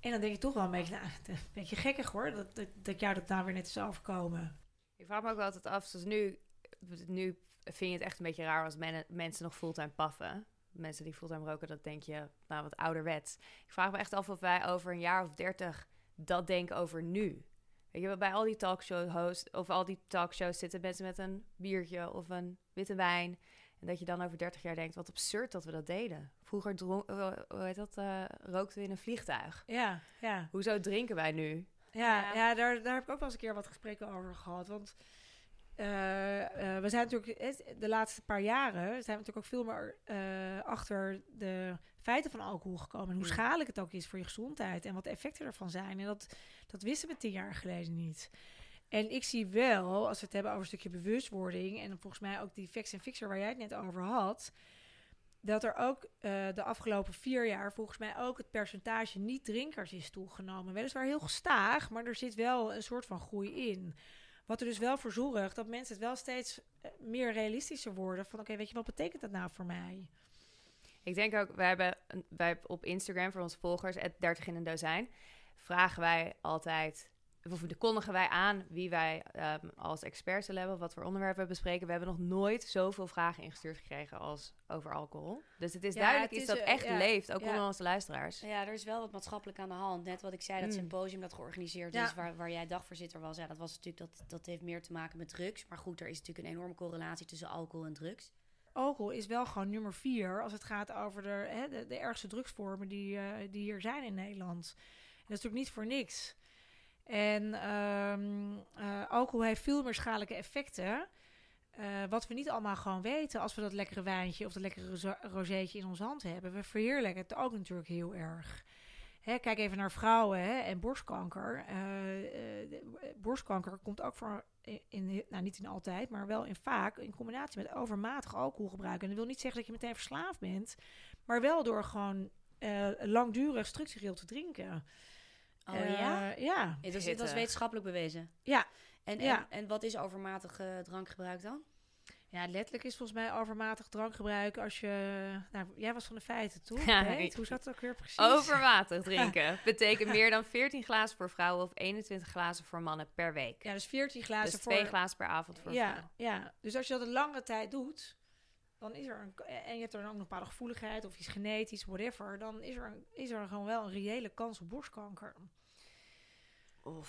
En dan denk je toch wel een beetje, nou, een beetje gekkig hoor, dat, dat, jou dat nou weer net is overkomen. Ik vraag me ook wel altijd af, zoals nu, nu vind je het echt een beetje raar als men- mensen nog fulltime paffen. Mensen die fulltime roken, dat denk je, nou wat ouderwets. Ik vraag me echt af of wij over een jaar of dertig dat denken over nu. Weet je, bij al die talkshow hosts, of al die talkshows zitten mensen met een biertje of een witte wijn. En dat je dan over 30 jaar denkt, wat absurd dat we dat deden. Vroeger dronk, eh, hoe heet dat, eh, rookten we in een vliegtuig. Ja, ja. Hoezo drinken wij nu? Ja, Ja. ja. daar, daar heb ik ook wel eens een keer wat gesprekken over gehad. Want we zijn natuurlijk eh, de laatste paar jaren zijn we natuurlijk ook veel meer eh, achter de feiten van alcohol gekomen. En hoe Mm. schadelijk het ook is voor je gezondheid en wat de effecten ervan zijn. En dat, dat wisten we tien jaar geleden niet. En ik zie wel, als we het hebben over een stukje bewustwording en volgens mij ook die facts en fixer waar jij het net over had, dat er ook eh, de afgelopen vier jaar volgens mij ook het percentage niet-drinkers is toegenomen. Weliswaar heel gestaag, maar er zit wel een soort van groei in. Wat er dus wel voor zorgt dat mensen het wel steeds eh, meer realistischer worden. Van oké, weet je, wat betekent dat nou voor mij? Ik denk ook, wij hebben, wij op Instagram voor onze volgers, het 30 in een dozijn, vragen wij altijd, of kondigen wij aan wie wij ehm, als experts zullen hebben, wat voor onderwerpen we bespreken. We hebben nog nooit zoveel vragen ingestuurd gekregen als over alcohol. Dus het is Ja, duidelijk het iets is, dat eh, echt ja, leeft, ook ja. onder onze luisteraars. Ja, er is wel wat maatschappelijk aan de hand. Net wat ik zei, dat Mm. symposium dat georganiseerd Ja. is, waar, waar jij dagvoorzitter was. Ja, dat was natuurlijk dat, dat heeft meer te maken met drugs. Maar goed, er is natuurlijk een enorme correlatie tussen alcohol en drugs. Alcohol is wel gewoon nummer vier als het gaat over de, hè, de, de ergste drugsvormen die, eh, die hier zijn in Nederland. En dat is natuurlijk niet voor niks. En eh, alcohol heeft veel meer schadelijke effecten. eh, wat we niet allemaal gewoon weten als we dat lekkere wijntje of dat lekkere roze- rozeetje in onze hand hebben. We verheerlijken het ook natuurlijk heel erg. Hè, kijk even naar vrouwen hè, en borstkanker. Eh, borstkanker komt ook voor, in, nou niet in altijd, maar wel in vaak in combinatie met overmatig alcoholgebruik. En dat wil niet zeggen dat je meteen verslaafd bent, maar wel door gewoon langdurig structureel te drinken. Oh Eh, ja? Ja. Dat is, dat is Hittig. wetenschappelijk bewezen. Ja. En, Ja. En, en wat is overmatig eh, drankgebruik dan? Ja, letterlijk is volgens mij overmatig drankgebruik als je... Nou, jij was van de feiten, toch? Ja, Hoe zat het ook weer precies? Overmatig drinken betekent meer dan 14 glazen voor vrouwen of 21 glazen voor mannen per week. Ja, dus 14 glazen dus voor... twee glazen per avond voor ja, vrouw. ja, dus als je dat een lange tijd doet, dan is er een, en je hebt er dan ook nog een bepaalde gevoeligheid of iets genetisch, whatever, dan is er, een, is er gewoon wel een reële kans op borstkanker.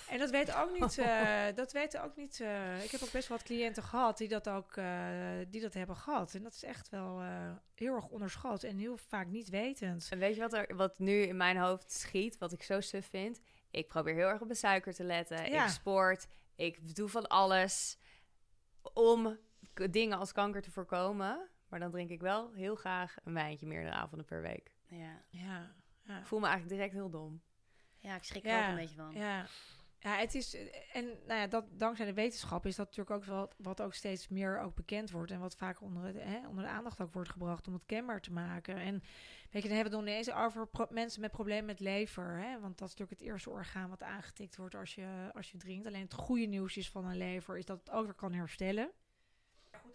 En dat weten ook niet, eh, dat weten ook niet. eh, ik heb ook best wel wat cliënten gehad die dat ook, eh, die dat hebben gehad. En dat is echt wel eh, heel erg onderschat en heel vaak niet wetend. En weet je wat, er, wat nu in mijn hoofd schiet, wat ik zo suf vind? Ik probeer heel erg op mijn suiker te letten. Ja. Ik sport. Ik doe van alles om dingen als kanker te voorkomen. Maar dan drink ik wel heel graag een wijntje meerdere avonden per week. Ja, Ja, ja. Ik voel me eigenlijk direct heel dom. ja ik schrik er Ja. ook een beetje van. Ja. Ja, het is. En nou ja, dat, dankzij de wetenschap is dat natuurlijk ook wel wat ook steeds meer ook bekend wordt. En wat vaak onder, het, hè, onder de aandacht ook wordt gebracht om het kenbaar te maken. En weet je, dan hebben we het nog niet eens over pro- mensen met problemen met lever. Hè? Want dat is natuurlijk het eerste orgaan wat aangetikt wordt als je, als je drinkt. Alleen het goede nieuws is van een lever is dat het ook weer kan herstellen.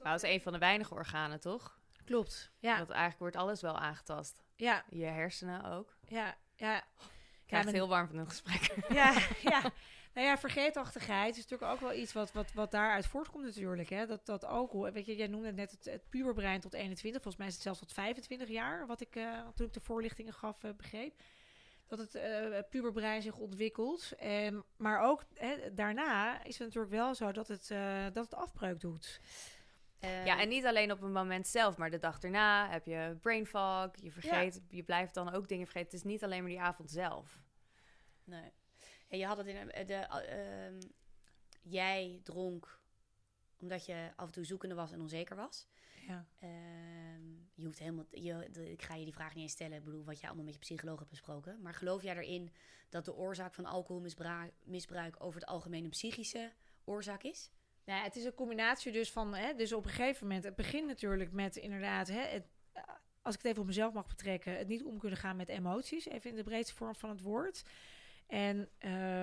Nou, dat is een van de weinige organen, toch? Klopt. Ja, Want eigenlijk wordt alles wel aangetast. ja, Je hersenen ook. ja, ja. Ik krijg het heel warm van het gesprek. Ja, ja. Nou ja, vergeetachtigheid is natuurlijk ook wel iets wat, wat, wat daaruit voortkomt natuurlijk. Hè? Dat, dat alcohol, weet je, jij noemde net het, het puberbrein tot 21. Volgens mij is het zelfs tot 25 jaar, wat ik uh, toen ik de voorlichtingen gaf uh, begreep. Dat het uh, puberbrein zich ontwikkelt. En, maar ook hè, daarna is het natuurlijk wel zo dat het, dat het afbreuk doet. Ja, en niet alleen op het moment zelf, maar de dag erna heb je brain fog. Je vergeet, ja. je blijft dan ook dingen vergeten. Het is niet alleen maar die avond zelf. Nee. En je had het in de. Uh, jij dronk omdat je af en toe zoekende was en onzeker was. Ja. Uh, je hoeft helemaal. Je, de, ik ga je die vraag niet eens stellen. Ik bedoel, wat jij allemaal met je psycholoog hebt besproken. Maar geloof jij erin dat de oorzaak van alcoholmisbruik over het algemeen een psychische oorzaak is? Nou, het is een combinatie dus van. Hè, dus op een gegeven moment. Het begint natuurlijk met inderdaad. Hè, het, als ik het even op mezelf mag betrekken. Het niet om kunnen gaan met emoties. Even in de breedste vorm van het woord. En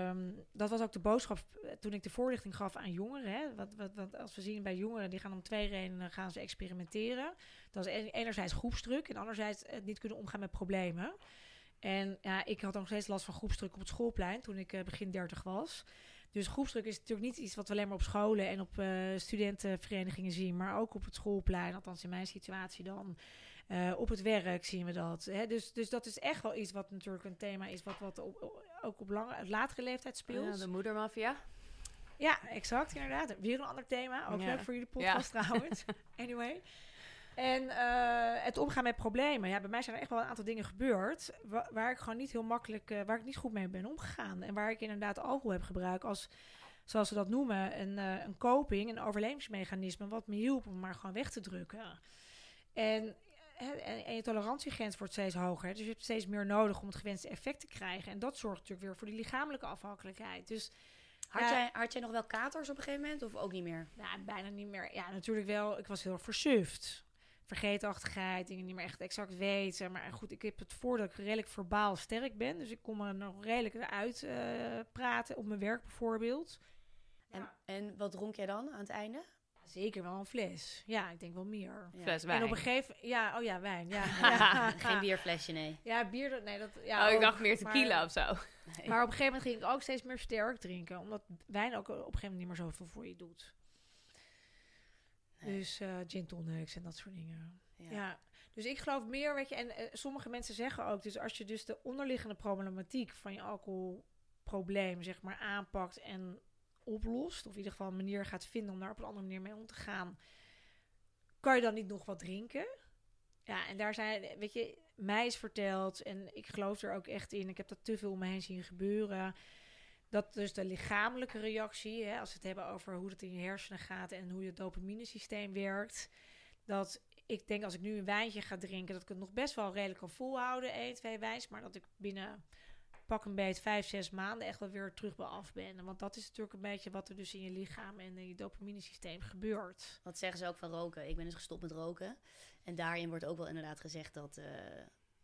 um, dat was ook de boodschap eh, toen ik de voorlichting gaf aan jongeren. Hè. Wat, wat, als we zien bij jongeren, die gaan om twee redenen gaan ze experimenteren. Dat is enerzijds groepsdruk en anderzijds het niet kunnen omgaan met problemen. En ja, ik had nog steeds last van groepsdruk op het schoolplein toen ik uh, begin 30 was. Dus groepsdruk is natuurlijk niet iets wat we alleen maar op scholen en op uh, studentenverenigingen zien, maar ook op het schoolplein, althans in mijn situatie dan. Uh, op het werk zien we dat. Hè? Dus, dus dat is echt wel iets wat natuurlijk een thema is, wat, wat op, ook op lange, latere leeftijd speelt. Ja, de moedermafia. Ja, exact, inderdaad. Weer een ander thema. Ook ja. leuk voor jullie podcast ja. trouwens. anyway. En uh, het omgaan met problemen. Ja, bij mij zijn er echt wel een aantal dingen gebeurd. Waar, waar ik gewoon niet heel makkelijk, uh, waar ik niet goed mee ben omgegaan. En waar ik inderdaad alcohol heb gebruikt als, zoals ze dat noemen, een, uh, een coping, een overlevingsmechanisme. Wat me hielp om maar gewoon weg te drukken. En en, en je tolerantiegrens wordt steeds hoger. Dus je hebt steeds meer nodig om het gewenste effect te krijgen. En dat zorgt natuurlijk weer voor die lichamelijke afhankelijkheid. Dus had, jij, had jij nog wel katers op een gegeven moment of ook niet meer? Nou, bijna niet meer. Ja, natuurlijk wel. Ik was heel versuft. Vergeetachtigheid, dingen niet meer echt exact weten. Maar goed, ik heb het voordeel dat ik redelijk verbaal sterk ben. Dus ik kom er nog redelijk uit uh, praten op mijn werk bijvoorbeeld. En, ja. en wat dronk jij dan aan het einde? Zeker wel een fles. Ja, ik denk wel meer. Ja. Fles wijn. En op een gegeven ja, oh ja, wijn. Ja. ja. Geen bierflesje, nee. Ja, bier, nee, dat. Ja, oh, ik dacht meer tequila maar, of zo. Nee. Maar op een gegeven moment ging ik ook steeds meer sterk drinken, omdat wijn ook op een gegeven moment niet meer zoveel voor je doet. Nee. Dus uh, gin tonics en dat soort dingen. Ja. ja. Dus ik geloof meer, weet je, en uh, sommige mensen zeggen ook, dus als je dus de onderliggende problematiek van je alcoholprobleem, zeg maar, aanpakt en oplost, of in ieder geval een manier gaat vinden om daar op een andere manier mee om te gaan, kan je dan niet nog wat drinken? Ja, en daar zijn, weet je, mij is verteld, en ik geloof er ook echt in, ik heb dat te veel om me heen zien gebeuren, dat dus de lichamelijke reactie, hè, als we het hebben over hoe het in je hersenen gaat en hoe je dopaminesysteem werkt, dat ik denk als ik nu een wijntje ga drinken, dat ik het nog best wel redelijk kan volhouden, één, twee wijns, maar dat ik binnen pak een beetje vijf, zes maanden echt wel weer terug bij af ben. Want dat is natuurlijk een beetje wat er dus in je lichaam en in je dopaminesysteem gebeurt. Wat zeggen ze ook van roken? Ik ben dus gestopt met roken. En daarin wordt ook wel inderdaad gezegd dat uh,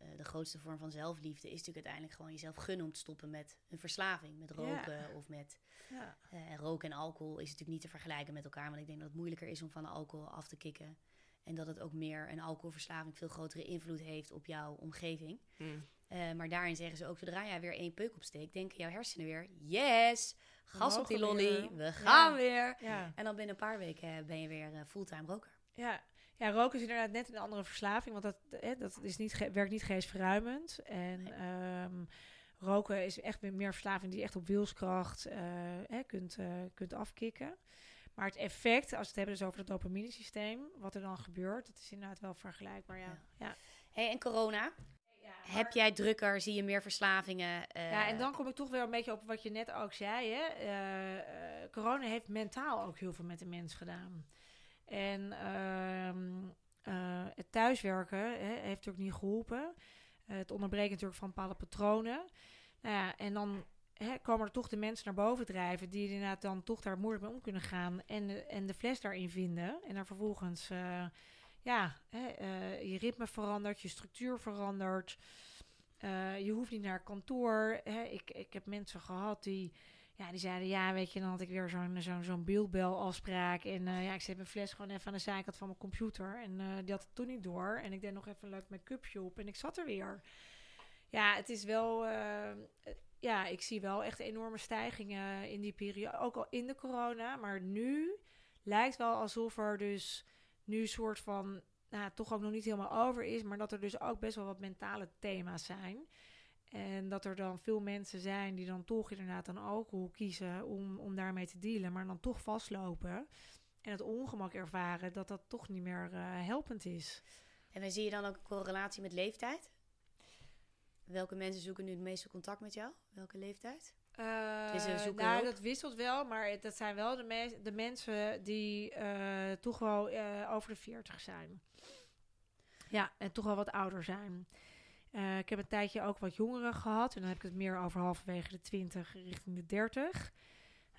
uh, de grootste vorm van zelfliefde is natuurlijk uiteindelijk gewoon jezelf gunnen om te stoppen met een verslaving. Met roken ja. of met ja. uh, roken en alcohol is natuurlijk niet te vergelijken met elkaar. Want ik denk dat het moeilijker is om van de alcohol af te kicken. En dat het ook meer een alcoholverslaving veel grotere invloed heeft op jouw omgeving. Mm. Uh, maar daarin zeggen ze ook, zodra jij weer één peuk opsteekt, denken jouw hersenen weer, yes, gas op die lolly, we gaan ja. weer. En dan binnen een paar weken ben je weer fulltime roker. Ja. Ja, roken is inderdaad net een andere verslaving, want dat, hè, dat is niet werkt niet geestverruimend. En nee. um, roken is echt meer verslaving die je echt op wilskracht uh, hè, kunt, kunt afkicken. Maar het effect, als we het hebben dus over het dopaminesysteem, wat er dan gebeurt, dat is inderdaad wel vergelijkbaar, ja. ja. Hey, en corona? Ja, Heb jij drukker? Zie je meer verslavingen? Uh... Ja, en dan kom ik toch weer een beetje op wat je net ook zei. Hè? Uh, uh, corona heeft mentaal ook heel veel met de mens gedaan. En ehm, het thuiswerken hè, heeft natuurlijk niet geholpen. het onderbreken natuurlijk van bepaalde patronen. Nou ja, en dan hè, komen er toch de mensen naar boven drijven... die inderdaad dan toch daar moeilijk mee om kunnen gaan... en de, en de fles daarin vinden. En daar vervolgens ja, hè, je ritme verandert, je structuur verandert. Je hoeft niet naar kantoor. Hè. Ik, ik heb mensen gehad die, ja, die zeiden: Ja, weet je, dan had ik weer zo'n zo'n zo'n. En uh, ja, ik zet mijn fles gewoon even aan de zijkant van mijn computer. En die had het toen niet door. En ik deed nog even een leuk make-upje op en ik zat er weer. Ja, het is wel. ja, ik zie wel echt enorme stijgingen in die periode. Ook al in de corona. Maar nu lijkt wel alsof er dus nu soort van... Nou, toch ook nog niet helemaal over is. Maar dat er dus ook best wel wat mentale thema's zijn. En dat er dan veel mensen zijn die dan toch inderdaad dan alcohol kiezen om, om daarmee te dealen. Maar dan toch vastlopen. En het ongemak ervaren dat dat toch niet meer eh, helpend is. En zie je dan ook een correlatie met leeftijd? Welke mensen zoeken nu het meeste contact met jou? Welke leeftijd? Uh, Dus zoeken nou, dat wisselt wel, maar het- dat zijn wel de, me- de mensen die eh, toch wel eh, over de 40 zijn. Ja, en toch wel wat ouder zijn. Ik heb een tijdje ook wat jongeren gehad. En dan heb ik het meer over halverwege de 20 richting de 30.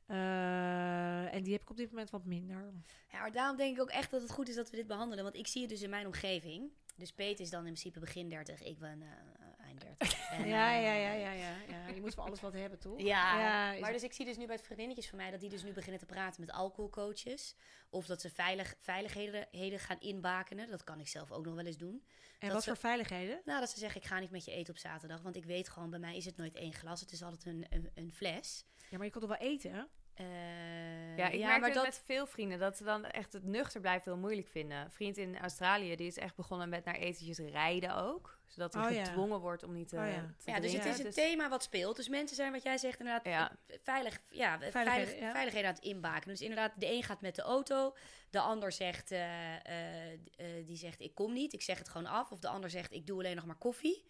Eh, en die heb ik op dit moment wat minder. Ja, daarom denk ik ook echt dat het goed is dat we dit behandelen. Want ik zie het dus in mijn omgeving. Dus Peet is dan in principe begin 30, ik ben eh, eind 30. En, ja, eh, ja, ja, ja, ja, ja. Je moet voor alles wat hebben, toch? Ja, Ja, maar dus ik zie dus nu bij het vriendinnetjes van mij dat die dus nu beginnen te praten met alcoholcoaches. Of dat ze veilig, veiligheden heden gaan inbakenen. Dat kan ik zelf ook nog wel eens doen. En dat wat ze- voor veiligheden? Nou, dat ze zeggen, ik ga niet met je eten op zaterdag. Want ik weet gewoon, bij mij is het nooit één glas. Het is altijd een, een, een fles. Ja, maar je kon toch wel eten? hè? Eh, Ja, ik merk maar het dat... met veel vrienden dat ze dan echt het nuchter blijven heel moeilijk vinden. Een vriend in Australië die is echt begonnen met naar etentjes rijden ook. Zodat hij Oh, ja. gedwongen wordt om niet te, Oh, ja. te Ja, dus het is een thema wat speelt. Dus mensen zijn, wat jij zegt, inderdaad Ja. veilig, ja, veilig, Veiligheden, ja. veiligheden aan het inbaken. Dus inderdaad, de een gaat met de auto, de ander zegt, eh, eh, die zegt ik kom niet, ik zeg het gewoon af. Of de ander zegt ik doe alleen nog maar koffie.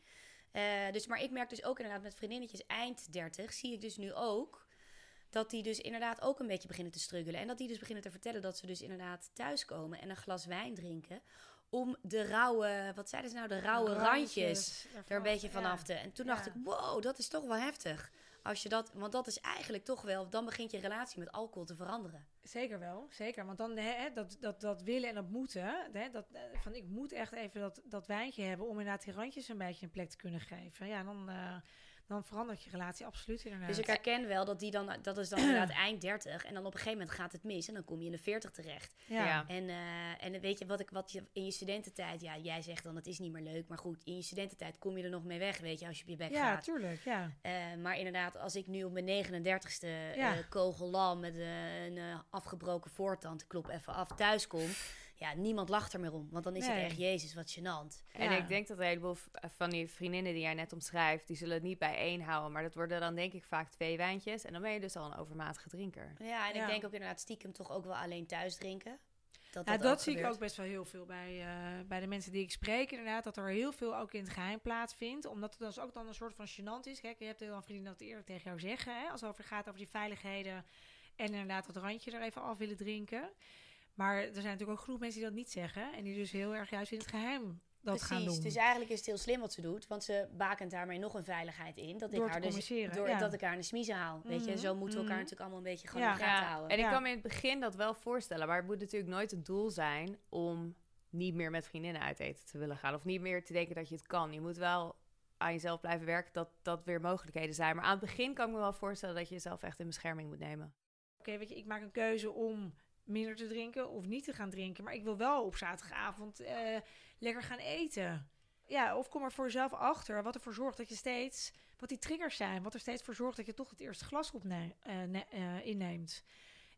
Eh, dus, maar ik merk dus ook inderdaad met vriendinnetjes eind 30, zie ik dus nu ook dat die dus inderdaad ook een beetje beginnen te struggelen. En dat die dus beginnen te vertellen dat ze dus inderdaad thuiskomen en een glas wijn drinken. Om de rauwe, wat zeiden ze nou, de rauwe randjes er een beetje van vanaf te. En toen Ja. dacht ik, wow, dat is toch wel heftig. Als je dat, want dat is eigenlijk toch wel, dan begint je relatie met alcohol te veranderen. Zeker wel, zeker. Want dan hè, hè, dat, dat, dat willen en dat moeten. Hè, dat, eh, van ik moet echt even dat, dat wijntje hebben om inderdaad die randjes een beetje een plek te kunnen geven. Ja, dan, eh, dan verandert je relatie absoluut inderdaad. Dus ik herken wel dat die dan, dat is dan inderdaad eind 30. En dan op een gegeven moment gaat het mis en dan kom je in de 40 terecht. ja. Ja. En, eh, en weet je wat, ik, wat je in je studententijd, ja, jij zegt dan het is niet meer leuk. Maar goed, in je studententijd kom je er nog mee weg, weet je, als je op je bek Ja, gaat. tuurlijk, ja. Eh, maar inderdaad, als ik nu op mijn 39ste Ja. kogellam met een eh, afgebroken voortand, klop even af, thuis kom. Ja, niemand lacht er meer om. Want dan is Nee. het echt, jezus, wat gênant. En Ja. ik denk dat een heleboel v- van die vriendinnen die jij net omschrijft, die zullen het niet bij één houden. Maar dat worden dan denk ik vaak twee wijntjes. En dan ben je dus al een overmatige drinker. Ja, en Ja. ik denk ook inderdaad stiekem toch ook wel alleen thuis drinken. Dat Ja, dat, zie ik ook best wel heel veel bij, eh, bij de mensen die ik spreek. Inderdaad, dat er heel veel ook in het geheim plaatsvindt. Omdat het dus ook dan een soort van gênant is. Kijk, je hebt heel veel vrienden dat eerder tegen jou zeggen. Hè, als het over gaat over die veiligheden. En inderdaad dat randje er even af willen drinken. Maar er zijn natuurlijk ook genoeg mensen die dat niet zeggen. En die dus heel erg juist in het geheim dat gaan Precies, doen. dus eigenlijk is het heel slim wat ze doet. Want ze bakent daarmee nog een veiligheid in. Dat Door ik te haar dus, door, ja. dat ik haar in de smiezen haal. Weet je, Mhm, zo moeten we elkaar mhm. natuurlijk allemaal een beetje gewoon Ja. in de gaten Ja, houden. en ik Ja. kan me in het begin dat wel voorstellen. Maar het moet natuurlijk nooit het doel zijn om niet meer met vriendinnen uit eten te willen gaan. Of niet meer te denken dat je het kan. Je moet wel aan jezelf blijven werken dat dat weer mogelijkheden zijn. Maar aan het begin kan ik me wel voorstellen dat je jezelf echt in bescherming moet nemen. Oké, weet je, ik maak een keuze om minder te drinken of niet te gaan drinken. Maar ik wil wel op zaterdagavond eh, lekker gaan eten. Ja, of kom er voor jezelf achter wat ervoor zorgt dat je steeds... Wat die triggers zijn. Wat er steeds voor zorgt dat je toch het eerste glas opne- eh, eh, inneemt.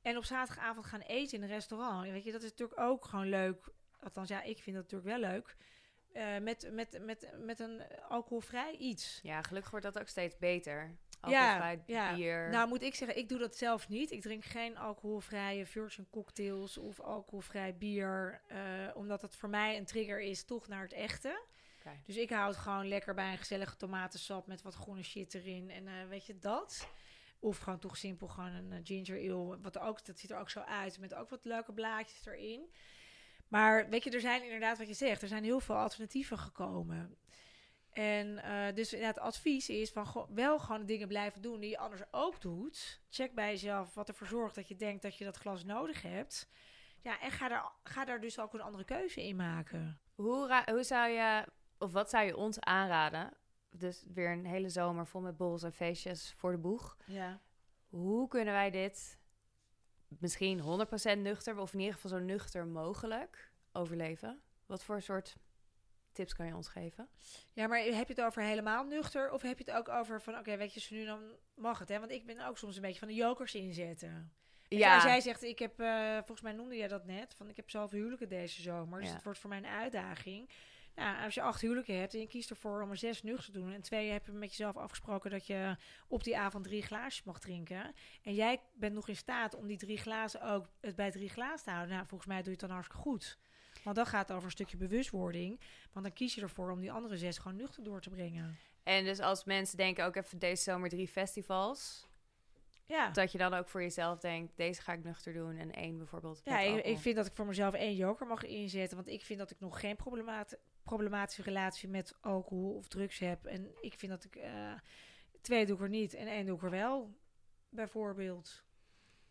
En op zaterdagavond gaan eten in een restaurant. Weet je, dat is natuurlijk ook gewoon leuk. Althans, ja, ik vind dat natuurlijk wel leuk. Met, met, met, met een alcoholvrij iets. Ja, gelukkig wordt dat ook steeds beter. Alcoholvrij ja. bier. Nou, moet ik zeggen, ik doe dat zelf niet. Ik drink geen alcoholvrije virgin cocktails of alcoholvrij bier. eh, omdat het voor mij een trigger is toch naar het echte. Dus ik hou het gewoon lekker bij een gezellige tomatensap met wat groene shit erin. En eh, weet je dat? Of gewoon toch simpel gewoon een eh, ginger ale. Wat ook, dat ziet er ook zo uit. Met ook wat leuke blaadjes erin. Maar weet je, er zijn inderdaad wat je zegt. Er zijn heel veel alternatieven gekomen. En eh, dus ja, het advies is van go- wel gewoon dingen blijven doen die je anders ook doet. Check bij jezelf wat ervoor zorgt dat je denkt dat je dat glas nodig hebt. Ja, en ga daar, ga daar dus ook een andere keuze in maken. Hoe, ra- hoe zou je, of wat zou je ons aanraden? Dus weer een hele zomer vol met borrels en feestjes voor de boeg. Ja. Hoe kunnen wij dit misschien 100% nuchter, of in ieder geval zo nuchter mogelijk, overleven? Wat voor soort tips kan je ons geven? Ja, maar heb je het over helemaal nuchter? Of heb je het ook over van, oké, weet je, zo nu dan mag het, hè? Want ik ben ook soms een beetje van de jokers inzetten. Ja. Als jij zegt, ik heb, eh, volgens mij noemde jij dat net, van ik heb zoveel huwelijken deze zomer. Dus Ja. het wordt voor mij een uitdaging. Nou, als je acht huwelijken hebt en je kiest ervoor om er zes nuchter te doen. En twee heb je met jezelf afgesproken dat je op die avond drie glaasjes mag drinken. En jij bent nog in staat om die drie glazen ook het bij drie glazen te houden. Nou, volgens mij doe je het dan hartstikke goed. Want dan gaat het over een stukje bewustwording. Want dan kies je ervoor om die andere zes gewoon nuchter door te brengen. En dus als mensen denken ook even deze zomer drie festivals, Ja. dat je dan ook voor jezelf denkt, deze ga ik nuchter doen en één bijvoorbeeld. Ja, ik, ik vind dat ik voor mezelf één joker mag inzetten. Want ik vind dat ik nog geen problemat problematische relatie met alcohol of drugs heb. En ik vind dat ik... eh, twee doe ik er niet en één doe ik er wel, bijvoorbeeld.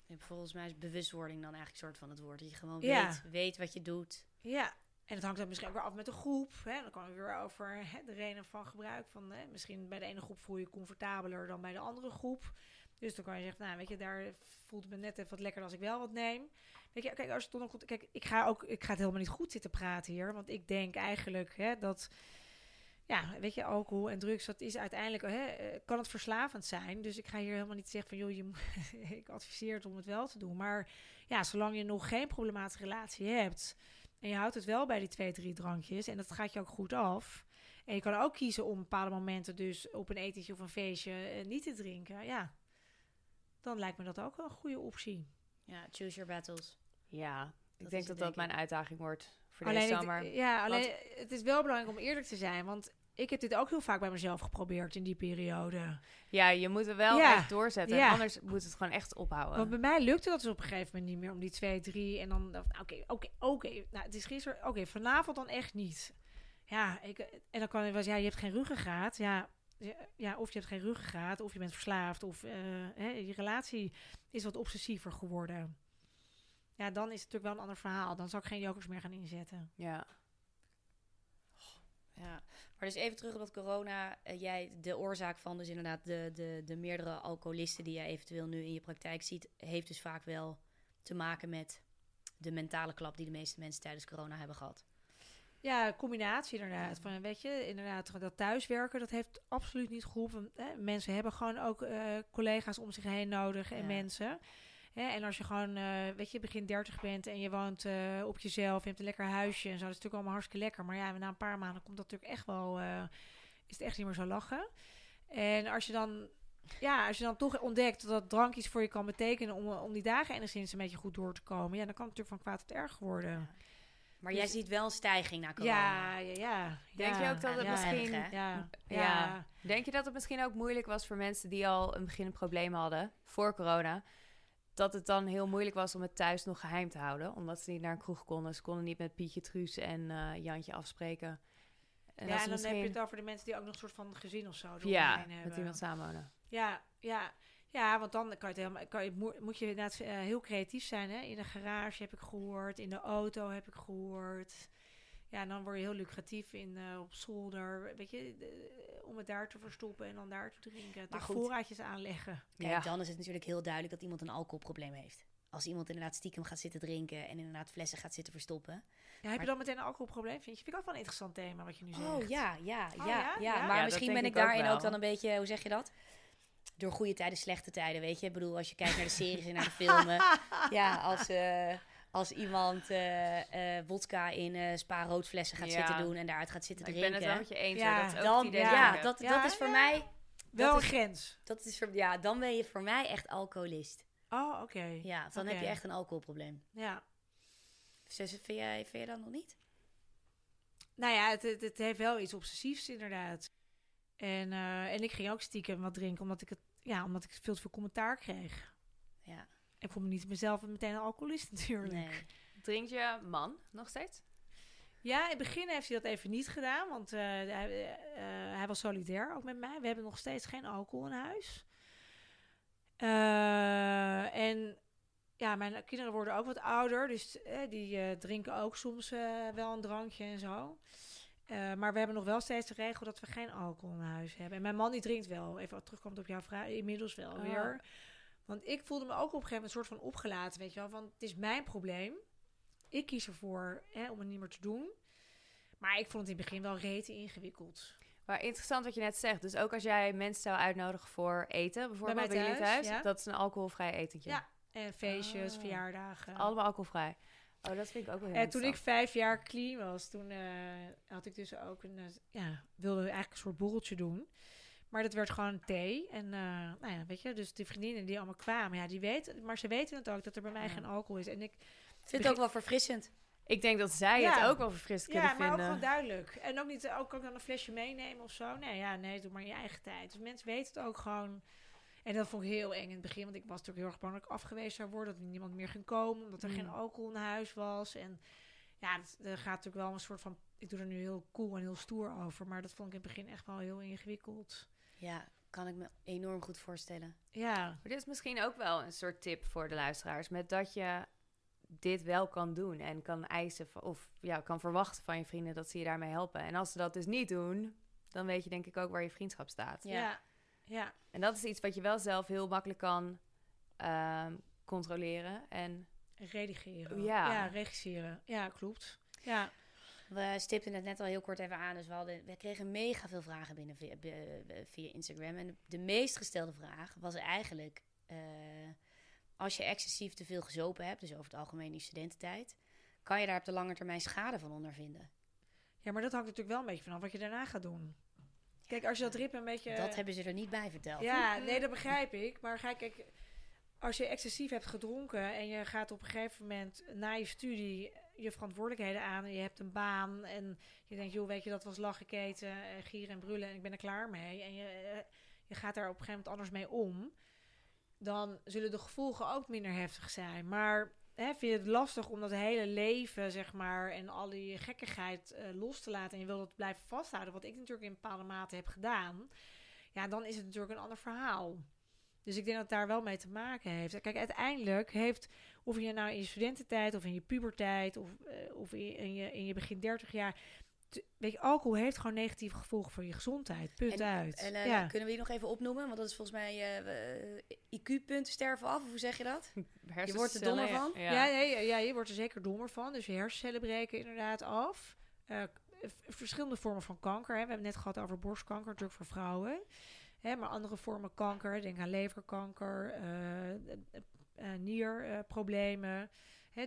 En volgens mij is bewustwording dan eigenlijk een soort van het woord. Dat je gewoon Ja. weet, weet wat je doet. Ja, en het hangt dan misschien ook weer af met de groep. Hè? Dan kan het weer over hè, de reden van gebruik. Van, hè, misschien bij de ene groep voel je je comfortabeler dan bij de andere groep. Dus dan kan je zeggen, nou weet je, daar voelt het me net even wat lekkerder als ik wel wat neem. Weet je, kijk, als het dan goed, kijk, ik ga ook, ik ga het helemaal niet goed zitten praten hier, want ik denk eigenlijk hè, dat, ja, weet je, alcohol en drugs, dat is uiteindelijk, hè, eh, kan het verslavend zijn. Dus ik ga hier helemaal niet zeggen van, joh, je, ik adviseer het om het wel te doen. Maar ja, zolang je nog geen problematische relatie hebt en je houdt het wel bij die twee, drie drankjes en dat gaat je ook goed af. En je kan ook kiezen om bepaalde momenten dus op een etentje of een feestje eh, niet te drinken. Ja, dan lijkt me dat ook wel een goede optie. Ja, choose your battles. Ja, Dat ik denk dat denk dat mijn uitdaging wordt voor alleen deze zomer. ja, alleen het is wel belangrijk om eerlijk te zijn, want ik heb dit ook heel vaak bij mezelf geprobeerd in die periode. Ja, je moet er wel Ja, echt doorzetten. ja. Anders moet het gewoon echt ophouden. Want bij mij lukte dat dus op een gegeven moment niet meer om die twee, drie. En dan dacht nou, oké, oké, oké. Nou, het is gisteren, oké, vanavond dan echt niet. Ja, ik, en dan kan het wel, ja, je hebt geen ruggengraat. Ja, ja, ja, of je hebt geen ruggengraat, of je bent verslaafd, of eh, hè, je relatie is wat obsessiever geworden. Ja, dan is het natuurlijk wel een ander verhaal. Dan zou ik geen jokers meer gaan inzetten. Ja. Ja, maar dus even terug op dat corona. eh, jij, de oorzaak van dus inderdaad de, de, de meerdere alcoholisten die jij eventueel nu in je praktijk ziet, heeft dus vaak wel te maken met de mentale klap die de meeste mensen tijdens corona hebben gehad. Ja, combinatie inderdaad. Van, weet je, inderdaad, dat thuiswerken, dat heeft absoluut niet geholpen. Hè? Mensen hebben gewoon ook eh, collega's om zich heen nodig en Ja. mensen. Hè? En als je gewoon, eh, weet je, begin 30 bent en je woont eh, op jezelf, je hebt een lekker huisje en zo, dat is natuurlijk allemaal hartstikke lekker. Maar ja, na een paar maanden komt dat natuurlijk echt wel, eh, is het echt niet meer zo lachen. En als je dan, ja, als je dan toch ontdekt dat drank iets voor je kan betekenen om, om die dagen enigszins een beetje goed door te komen, ja, dan kan het natuurlijk van kwaad tot erg worden. Maar Dus- jij ziet wel een stijging na corona. Ja, ja, ja. Denk je ook dat het ja, misschien- Erg, hè? Ja, Ja. ja. Denk je dat het misschien ook moeilijk was voor mensen die al een begin een probleem hadden voor corona? Dat het dan heel moeilijk was om het thuis nog geheim te houden. Omdat ze niet naar een kroeg konden. Ze konden niet met Pietje Truus en eh, Jantje afspreken. En ja, en dan heb je het over de mensen die ook nog een soort van gezin of zo Ja, hebben. met iemand samenwonen. Ja, ja. Ja, want dan kan je het helemaal, kan je, moet- moet je inderdaad eh, heel creatief zijn. Hè? In de garage heb ik gehoord, in de auto heb ik gehoord. Ja, en dan word je heel lucratief in eh, op zolder, weet je, de- om het daar te verstoppen en dan daar te drinken. Maar goed. voorraadjes aanleggen. Kijk, Ja. dan is het natuurlijk heel duidelijk dat iemand een alcoholprobleem heeft. Als iemand inderdaad stiekem gaat zitten drinken en inderdaad flessen gaat zitten verstoppen. Ja, heb Maar- je dan meteen een alcoholprobleem? Vind je? Vind ik ook wel een interessant thema wat je nu zegt. Oh ja, ja, Oh, ja, ja? ja. Ja? Maar misschien ben ik ook daarin ook dan een beetje, hoe zeg je dat? Door goede tijden, slechte tijden, weet je. Ik bedoel, als je kijkt naar de series en naar de filmen. ja, als, eh, als iemand eh eh wodka in eh spa roodflessen gaat Ja. zitten doen en daaruit gaat zitten ik drinken. ben het wel met je eens. Ja, hoor. Dat is ook dan, idee ja, dat ik dat, Ja, dat is voor ja. mij, Wel een grens. dat is voor, ja, dan ben je voor mij echt alcoholist. Oh, oké. Ja, dan heb je echt een alcoholprobleem. Ja. Dus vind jij, vind jij dat nog niet? Nou ja, het, het, het heeft wel iets obsessiefs inderdaad. En, eh, en ik ging ook stiekem wat drinken, omdat ik, het, ja, omdat ik veel te veel commentaar kreeg. Ja, Ik vond me niet mezelf meteen een alcoholist natuurlijk. nee. Drinkt je man nog steeds? Ja, in het begin heeft hij dat even niet gedaan, want eh, hij, eh, eh, hij was solidair ook met mij. We hebben nog steeds geen alcohol in huis. En ja, mijn kinderen worden ook wat ouder, dus die drinken ook soms wel een drankje en zo. Maar we hebben nog wel steeds de regel dat we geen alcohol in huis hebben. En mijn man die drinkt wel, even wat terugkomt op jouw vraag, inmiddels wel Oh. weer. Want ik voelde me ook op een gegeven moment een soort van opgelaten, weet je wel. Want het is mijn probleem. Ik kies ervoor hè, om het niet meer te doen. Maar ik vond het in het begin wel rete ingewikkeld. Maar interessant wat je net zegt. Dus ook als jij mensen zou uitnodigen voor eten, bijvoorbeeld bij, jullie thuis, thuis, ja. dat is een alcoholvrij etentje. Ja. En feestjes, Oh. verjaardagen. Allemaal alcoholvrij. Oh, dat vind ik ook wel heel En toen ik vijf jaar clean was, toen eh, had ik dus ook een, eh, ja, wilde eigenlijk een soort borreltje doen. Maar dat werd gewoon thee. En eh, nou ja, weet je, dus die vriendinnen die allemaal kwamen, ja, die weten, maar ze weten het ook dat er bij mij Ja. geen alcohol is. En ik, Ik vind het ook wel verfrissend. Ik denk dat zij Ja. het ook wel verfrissend ja, kunnen maar ook vinden. gewoon duidelijk. En ook niet, ook, ook dan een flesje meenemen of zo. Nee, ja, nee, doe maar in je eigen tijd. Dus mensen weten het ook gewoon. En dat vond ik heel eng in het begin, want ik was natuurlijk heel erg bang dat ik afgewezen zou worden, dat er niemand meer ging komen, omdat er Mm. geen alcohol in huis was. En ja, dat, er gaat natuurlijk wel een soort van, ik doe er nu heel cool en heel stoer over, maar dat vond ik in het begin echt wel heel ingewikkeld. Ja, kan ik me enorm goed voorstellen. Ja, Maar dit is misschien ook wel een soort tip voor de luisteraars. Met dat je dit wel kan doen en kan eisen of ja, kan verwachten van je vrienden dat ze je daarmee helpen. En als ze dat dus niet doen, dan weet je denk ik ook waar je vriendschap staat. Ja. ja, ja. En dat is iets wat je wel zelf heel makkelijk kan ehm, controleren. En redigeren. Ja. ja, regisseren. Ja, klopt. Ja, We stipten het net al heel kort even aan. Dus we, hadden, we kregen mega veel vragen binnen via, be- via Instagram. En de, meest gestelde vraag was eigenlijk... eh, als je excessief te veel gezopen hebt, dus over het algemeen in studententijd... kan je daar op de lange termijn schade van ondervinden. ja, maar dat hangt natuurlijk wel een beetje vanaf wat je daarna gaat doen. Kijk, als je dat ritme een beetje... Dat hebben ze er niet bij verteld. Ja, nee, dat begrijp ik. Maar ga kijk, als je excessief hebt gedronken en je gaat op een gegeven moment na je studie je verantwoordelijkheden aan en je hebt een baan en je denkt, joh, weet je, dat was lachen, keten, eh, gieren en brullen en ik ben er klaar mee. En je, eh, je gaat daar op een gegeven moment anders mee om. Dan zullen de gevolgen ook minder heftig zijn. Maar hè, vind je het lastig om dat hele leven, zeg maar, en al die gekkigheid eh, los te laten en je wil dat blijven vasthouden, wat ik natuurlijk in bepaalde mate heb gedaan, ja, dan is het natuurlijk een ander verhaal. Dus ik denk dat het daar wel mee te maken heeft. Kijk, uiteindelijk heeft, of je nou in je studententijd of in je puberteit of, eh, of in, in je, in je begin 30 jaar. Weet je, alcohol heeft gewoon negatieve gevolgen voor je gezondheid. Punt uit. En eh, ja. kunnen we die nog even opnoemen? Want dat is volgens mij eh, IQ-punten sterven af. Of hoe zeg je dat? Je wordt er dommer van? Ja. Ja, ja, je wordt er zeker dommer van. Dus je hersencellen breken inderdaad af. Eh, verschillende vormen van kanker. Hè. We hebben het net gehad over borstkanker, natuurlijk voor vrouwen. Hè, maar andere vormen kanker, denk aan leverkanker, eh, eh, eh, nierproblemen.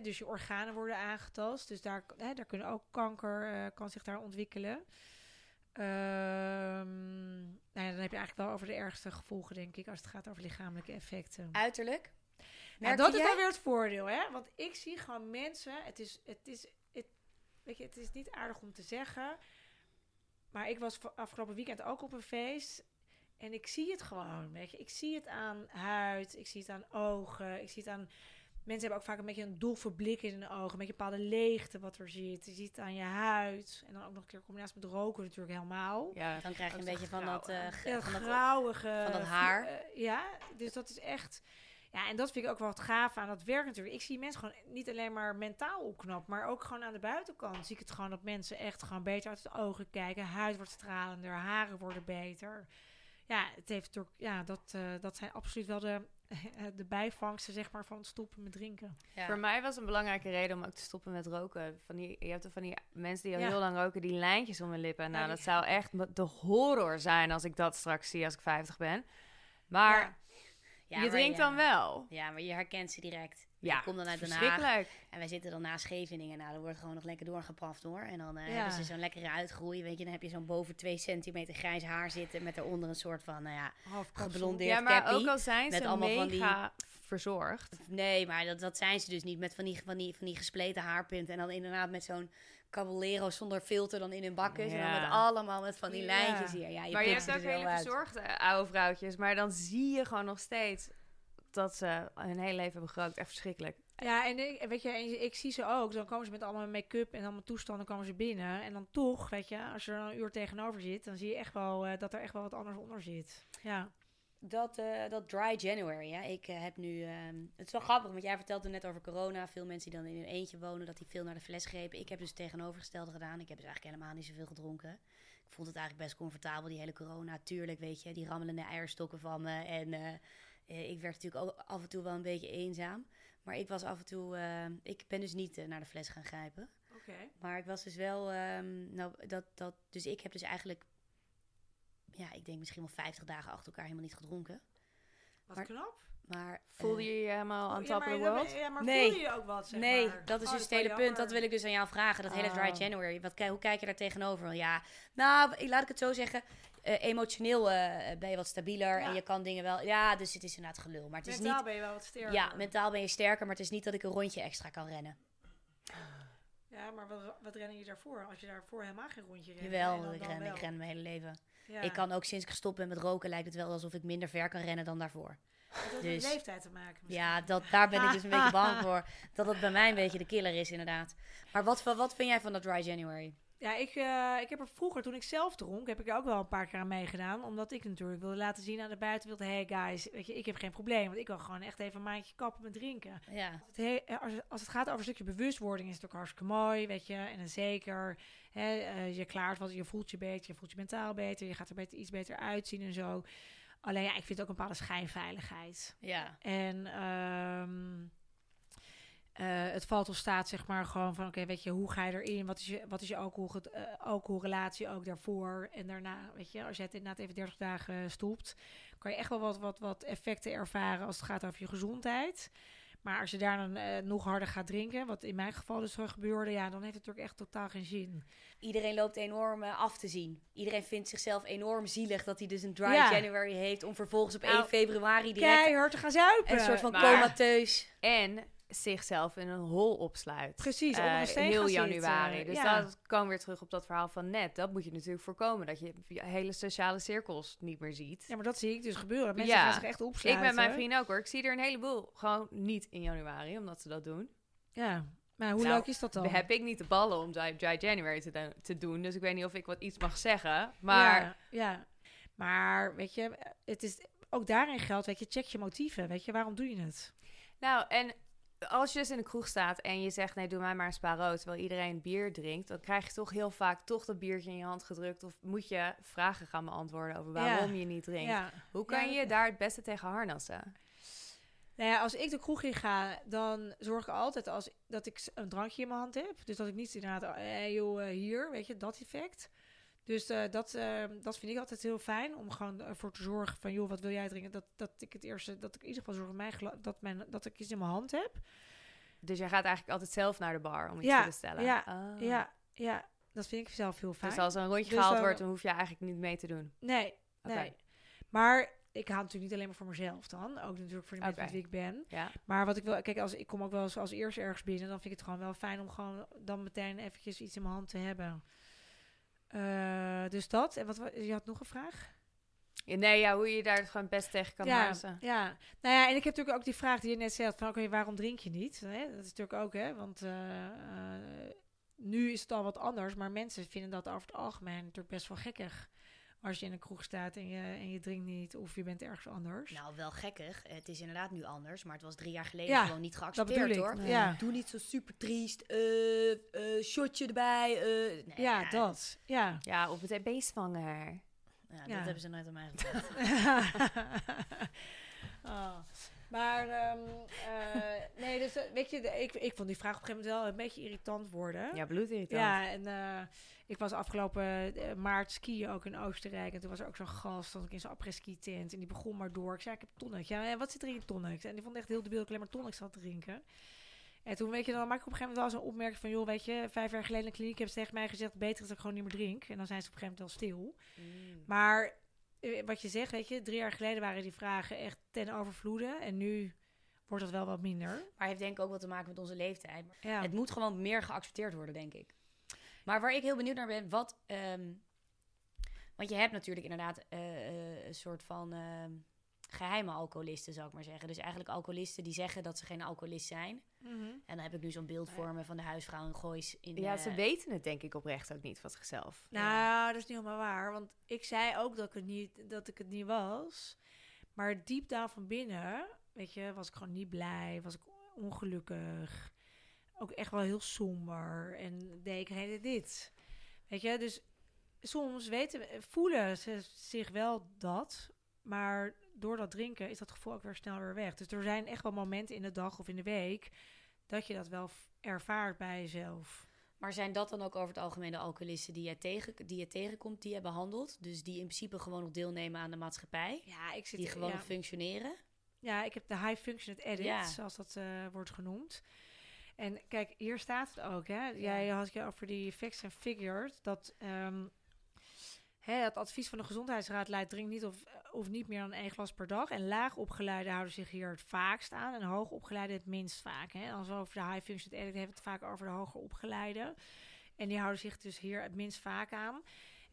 Dus je organen worden aangetast. Dus daar, hè, daar kunnen ook kanker, kan zich daar ontwikkelen. Ehm, nou ja, dan heb je eigenlijk wel over de ergste gevolgen, denk ik, als het gaat over lichamelijke effecten. Uiterlijk. Nou, dat is dan weer het voordeel, hè? Want ik zie gewoon mensen. Het is, het is, het, weet je, het is niet aardig om te zeggen. Maar ik was afgelopen weekend ook op een feest. En ik zie het gewoon, weet je. Ik zie het aan huid, ik zie het aan ogen, ik zie het aan... Mensen hebben ook vaak een beetje een doffe blik in hun ogen. Een beetje een bepaalde leegte wat er zit. Je ziet het aan je huid. En dan ook nog een keer in combinatie met roken natuurlijk helemaal. Ja. Dan krijg je een beetje van dat, grauw, eh, van dat grauwige... van dat haar. eh, ja, dus dat is echt... Ja, en dat vind ik ook wel het gaaf aan dat werk natuurlijk. Ik zie mensen gewoon niet alleen maar mentaal opknappen, maar ook gewoon aan de buitenkant zie ik het gewoon dat mensen echt gewoon beter uit de ogen kijken. Huid wordt stralender, haren worden beter. Ja, het heeft natuurlijk, ja, dat, eh, dat zijn absoluut wel de, de bijvangsten zeg maar, van het stoppen met drinken. Ja. Voor mij was een belangrijke reden om ook te stoppen met roken. Van die, je hebt er van die mensen die al Ja. heel lang roken, die lijntjes om hun lippen. Nou, dat zou echt de horror zijn als ik dat straks zie als ik 50 ben. Maar Ja. Ja, je maar drinkt ja. dan wel. Ja, maar je herkent ze direct. Ja, ik kom dan uit Den Haag en wij zitten dan na Scheveningen. Nou, dan wordt gewoon nog lekker doorgepaft hoor. En dan eh, Ja. hebben ze zo'n lekkere uitgroei. Weet je, dan heb je zo'n boven 2 centimeter grijs haar zitten. Met daaronder een soort van, nou ja, Half geblondeerd Ja, maar ook al zijn met ze allemaal van die- verzorgd. Nee, maar dat, dat zijn ze dus niet. Met van die, van, die, van die gespleten haarpunten. En dan inderdaad met zo'n caballero zonder filter dan in hun bakken. En dan met allemaal met van die Ja. lijntjes hier. Ja, je maar je hebt ook hele uit. verzorgde oude vrouwtjes. Maar dan zie je gewoon nog steeds dat ze hun hele leven hebben gerookt. Echt verschrikkelijk. Ja, en ik, weet je, en ik zie ze ook. Dan komen ze met allemaal make-up en allemaal toestanden komen ze binnen. En dan toch, weet je, als je er een uur tegenover zit, dan zie je echt wel eh, dat er echt wel wat anders onder zit. Ja. Dat, eh, dat dry January, ja. Ik eh, heb nu... ehm, het is wel grappig, want jij vertelde net over corona. Veel mensen die dan in hun eentje wonen, dat die veel naar de fles grepen. Ik heb dus het tegenovergestelde gedaan. Ik heb dus eigenlijk helemaal niet zoveel gedronken. Ik vond het eigenlijk best comfortabel, die hele corona. Tuurlijk, weet je, die rammelende eierstokken van me. En eh, eh, ik werd natuurlijk ook af en toe wel een beetje eenzaam. Maar ik was af en toe... eh, ik ben dus niet eh, naar de fles gaan grijpen. Oké. Maar ik was dus wel, ehm, nou, dat, dat, dus ik heb dus eigenlijk, ja, ik denk misschien wel 50 dagen achter elkaar helemaal niet gedronken. Wat Maar- knap. Maar, Voelde je je helemaal aan ja, top of maar, the world? Ja, maar Nee. voelde je ook wat, zeg nee, maar? dat is Oh, dus het wel hele punt. Dat wil ik dus aan jou vragen. Dat hele Dry Oh. January. Wat, hoe kijk je daar tegenover? Ja, nou, ik- laat ik het zo zeggen. Eh, emotioneel eh, ben je wat stabieler Ja. en je kan dingen wel... Ja, dus het is inderdaad gelul. Maar het is Mentaal niet... ben je wel wat sterker. Ja, mentaal ben je sterker, maar het is niet dat ik een rondje extra kan rennen. Ja, maar wat, wat ren je daarvoor? Als je daarvoor helemaal geen rondje rent. en Jawel, dan- ik dan ren, wel. ik ren mijn hele leven. Ja. Ik kan ook sinds ik gestopt ben met roken, lijkt het wel alsof ik minder ver kan rennen dan daarvoor. Dat heeft dus- met leeftijd te maken misschien. Ja, dat, daar ben ik dus een beetje bang voor. Dat dat bij mij een beetje de killer is, inderdaad. Maar wat, wat vind jij van dat Dry January? Ja, ik, eh, ik heb er vroeger, toen ik zelf dronk, heb ik er ook wel een paar keer aan meegedaan. Omdat ik natuurlijk wilde laten zien aan de buitenwereld... hey guys, weet je, ik heb geen probleem. Want ik kan gewoon echt even een maandje kappen met drinken. Ja, Het he- eh, als, als het gaat over een stukje bewustwording is het ook hartstikke mooi, weet je. En dan zeker, hè, eh, je klaart wat, je voelt je beter, je voelt je mentaal beter, je gaat er beter, iets beter uitzien en zo. Alleen ja, ik vind ook een bepaalde schijnveiligheid. ja. En ehm, eh, het valt of staat zeg maar gewoon van, oké, weet je, hoe ga je erin? Wat is je, wat is je alcohol, eh, alcoholrelatie ook daarvoor en daarna? Weet je, als jij het inderdaad even 30 dagen stopt, kan je echt wel wat, wat, wat effecten ervaren als het gaat over je gezondheid. Maar als je daar dan eh, nog harder gaat drinken, wat in mijn geval dus zo gebeurde, ja, dan heeft het natuurlijk echt totaal geen zin. Iedereen loopt enorm af te zien. Iedereen vindt zichzelf enorm zielig dat hij dus een Dry Ja. January heeft... om vervolgens op Nou, 1 februari direct Keihard te gaan zuipen. een soort van Maar- comateus... En zichzelf in een hol opsluit. Precies, steen heel zitten. januari. Dus Ja. dat kwam weer terug op dat verhaal van net. Dat moet je natuurlijk voorkomen. Dat je hele sociale cirkels niet meer ziet. Ja, maar dat zie ik dus gebeuren. Mensen Ja. gaan zich echt ik opsluiten. met mijn vrienden ook hoor. Ik zie er een heleboel gewoon niet in januari, omdat ze dat doen. Ja, maar hoe Nou, leuk is dat dan? Heb ik niet de ballen om dry, dry January te, doen- te doen. Dus ik weet niet of ik wat iets mag zeggen. Maar Ja, ja. Maar weet je, het is ook daarin geldt, weet je, check je motieven. Weet je, waarom doe je het? Nou, en als je dus in de kroeg staat en je zegt... nee, doe mij maar een spa rood, terwijl iedereen bier drinkt... dan krijg je toch heel vaak toch dat biertje in je hand gedrukt... of moet je vragen gaan beantwoorden over waarom je niet drinkt. Ja. Hoe kan Ja, je daar het beste tegen harnassen? Nou ja, als ik de kroeg in ga, dan zorg ik altijd als, dat ik een drankje in mijn hand heb. Dus dat ik niet inderdaad, eh, joh, eh, hier, weet je, dat effect. Dus eh, dat, eh, dat vind ik altijd heel fijn, om gewoon ervoor te zorgen van, joh, wat wil jij drinken? Dat, dat ik het eerste, dat ik in ieder geval zorg dat, mijn dat, mijn, dat ik iets in mijn hand heb. Dus jij gaat eigenlijk altijd zelf naar de bar om iets Ja, te bestellen? ja, Oh. Ja, ja, dat vind ik zelf heel fijn. Dus als er een rondje Dus gehaald dan- wordt, dan hoef je eigenlijk niet mee te doen. Nee, nee. Maar ik haal natuurlijk niet alleen maar voor mezelf dan. Ook natuurlijk voor de mensen met wie ik ben. Ja. Maar wat ik wil, kijk, als ik kom ook wel eens als eerste ergens binnen, dan vind ik het gewoon wel fijn om gewoon dan meteen eventjes iets in mijn hand te hebben. Eh, dus dat. En wat wa- je had nog een vraag? Ja, Nee, ja, hoe je daar gewoon best tegen kan ja, ja. Nou ja, en ik heb natuurlijk ook die vraag die je net stelt van, oké, waarom drink je niet? Hè? Dat is natuurlijk ook, hè, want eh, eh, nu is het al wat anders, maar mensen vinden dat over het algemeen natuurlijk best wel gekkig. Als je in een kroeg staat en je, en je drinkt niet of je bent ergens anders. Nou, wel gekkig. Het is inderdaad nu anders, maar het was drie jaar geleden Ja, gewoon niet dat geaccepteerd, hoor. Ja, Doe niet zo super triest. eh eh, shotje erbij. eh. Nee, ja, dat. Ja. Ja, of meteen beestvanger. Ja, Ja. Dat hebben ze nooit aan mij gevraagd. Oh. Maar, ehm, eh, nee, dus eh, weet je, de- ik, ik vond die vraag op een gegeven moment wel een beetje irritant worden. Ja, bloedirritant. Ja, en eh, ik was afgelopen maart skiën ook in Oostenrijk. En toen was er ook zo'n gast, stond ik in zo'n après-ski tent. En die begon maar door. Ik zei, ik heb tonic. Ja, wat zit er in je tonic? En die vond echt heel debiel dat ik alleen maar tonic zat te drinken. En toen, weet je, dan maak ik op een gegeven moment wel zo'n opmerking van... joh, weet je, vijf jaar geleden in de kliniek hebben ze tegen mij gezegd... beter is dat ik gewoon niet meer drink. En dan zijn ze op een gegeven moment wel stil. Mm. Maar wat je zegt, weet je, drie jaar geleden waren die vragen echt ten overvloede. En nu wordt dat wel wat minder. Maar heeft denk ik ook wat te maken met onze leeftijd. Ja, Het moet gewoon meer geaccepteerd worden, denk ik. Maar waar ik heel benieuwd naar ben, wat... ehm, want je hebt natuurlijk inderdaad eh, eh, een soort van ehm, geheime alcoholisten, zou ik maar zeggen. Dus eigenlijk alcoholisten die zeggen dat ze geen alcoholist zijn. Mhm. En dan heb ik nu zo'n beeld voor me van de huisvrouw in Goois. In, Ja, eh, ze weten het denk ik oprecht ook niet van zichzelf. Nou, dat is niet helemaal waar. Want ik zei ook dat ik het niet, dat ik het niet was. Maar diep down van binnen, weet je, was ik gewoon niet blij. Was ik ongelukkig. Ook echt wel heel somber. En deed ik hele dit. Weet je, dus soms weten, voelen ze zich wel dat. Maar door dat drinken is dat gevoel ook weer snel weer weg. Dus er zijn echt wel momenten in de dag of in de week dat je dat wel ervaart bij jezelf. Maar zijn dat dan ook over het algemeen de alcoholisten die je, tegen, die je tegenkomt, die je behandelt? Dus die in principe gewoon nog deelnemen aan de maatschappij? Ja, ik zit Die gewoon ja. nog functioneren? Ja, ik heb de high functioned edit, Ja. zoals dat eh, wordt genoemd. En kijk, hier staat het ook. Hè? Jij had je over die facts en figures. Dat ehm, hè, het advies van de gezondheidsraad leidt drink niet of, of niet meer dan één glas per dag. En laag opgeleiden houden zich hier het vaakst aan. En hoog opgeleiden het minst vaak. Hè? Als we over de high functioned edit hebben we het vaak over de hoger opgeleiden. En die houden zich dus hier het minst vaak aan.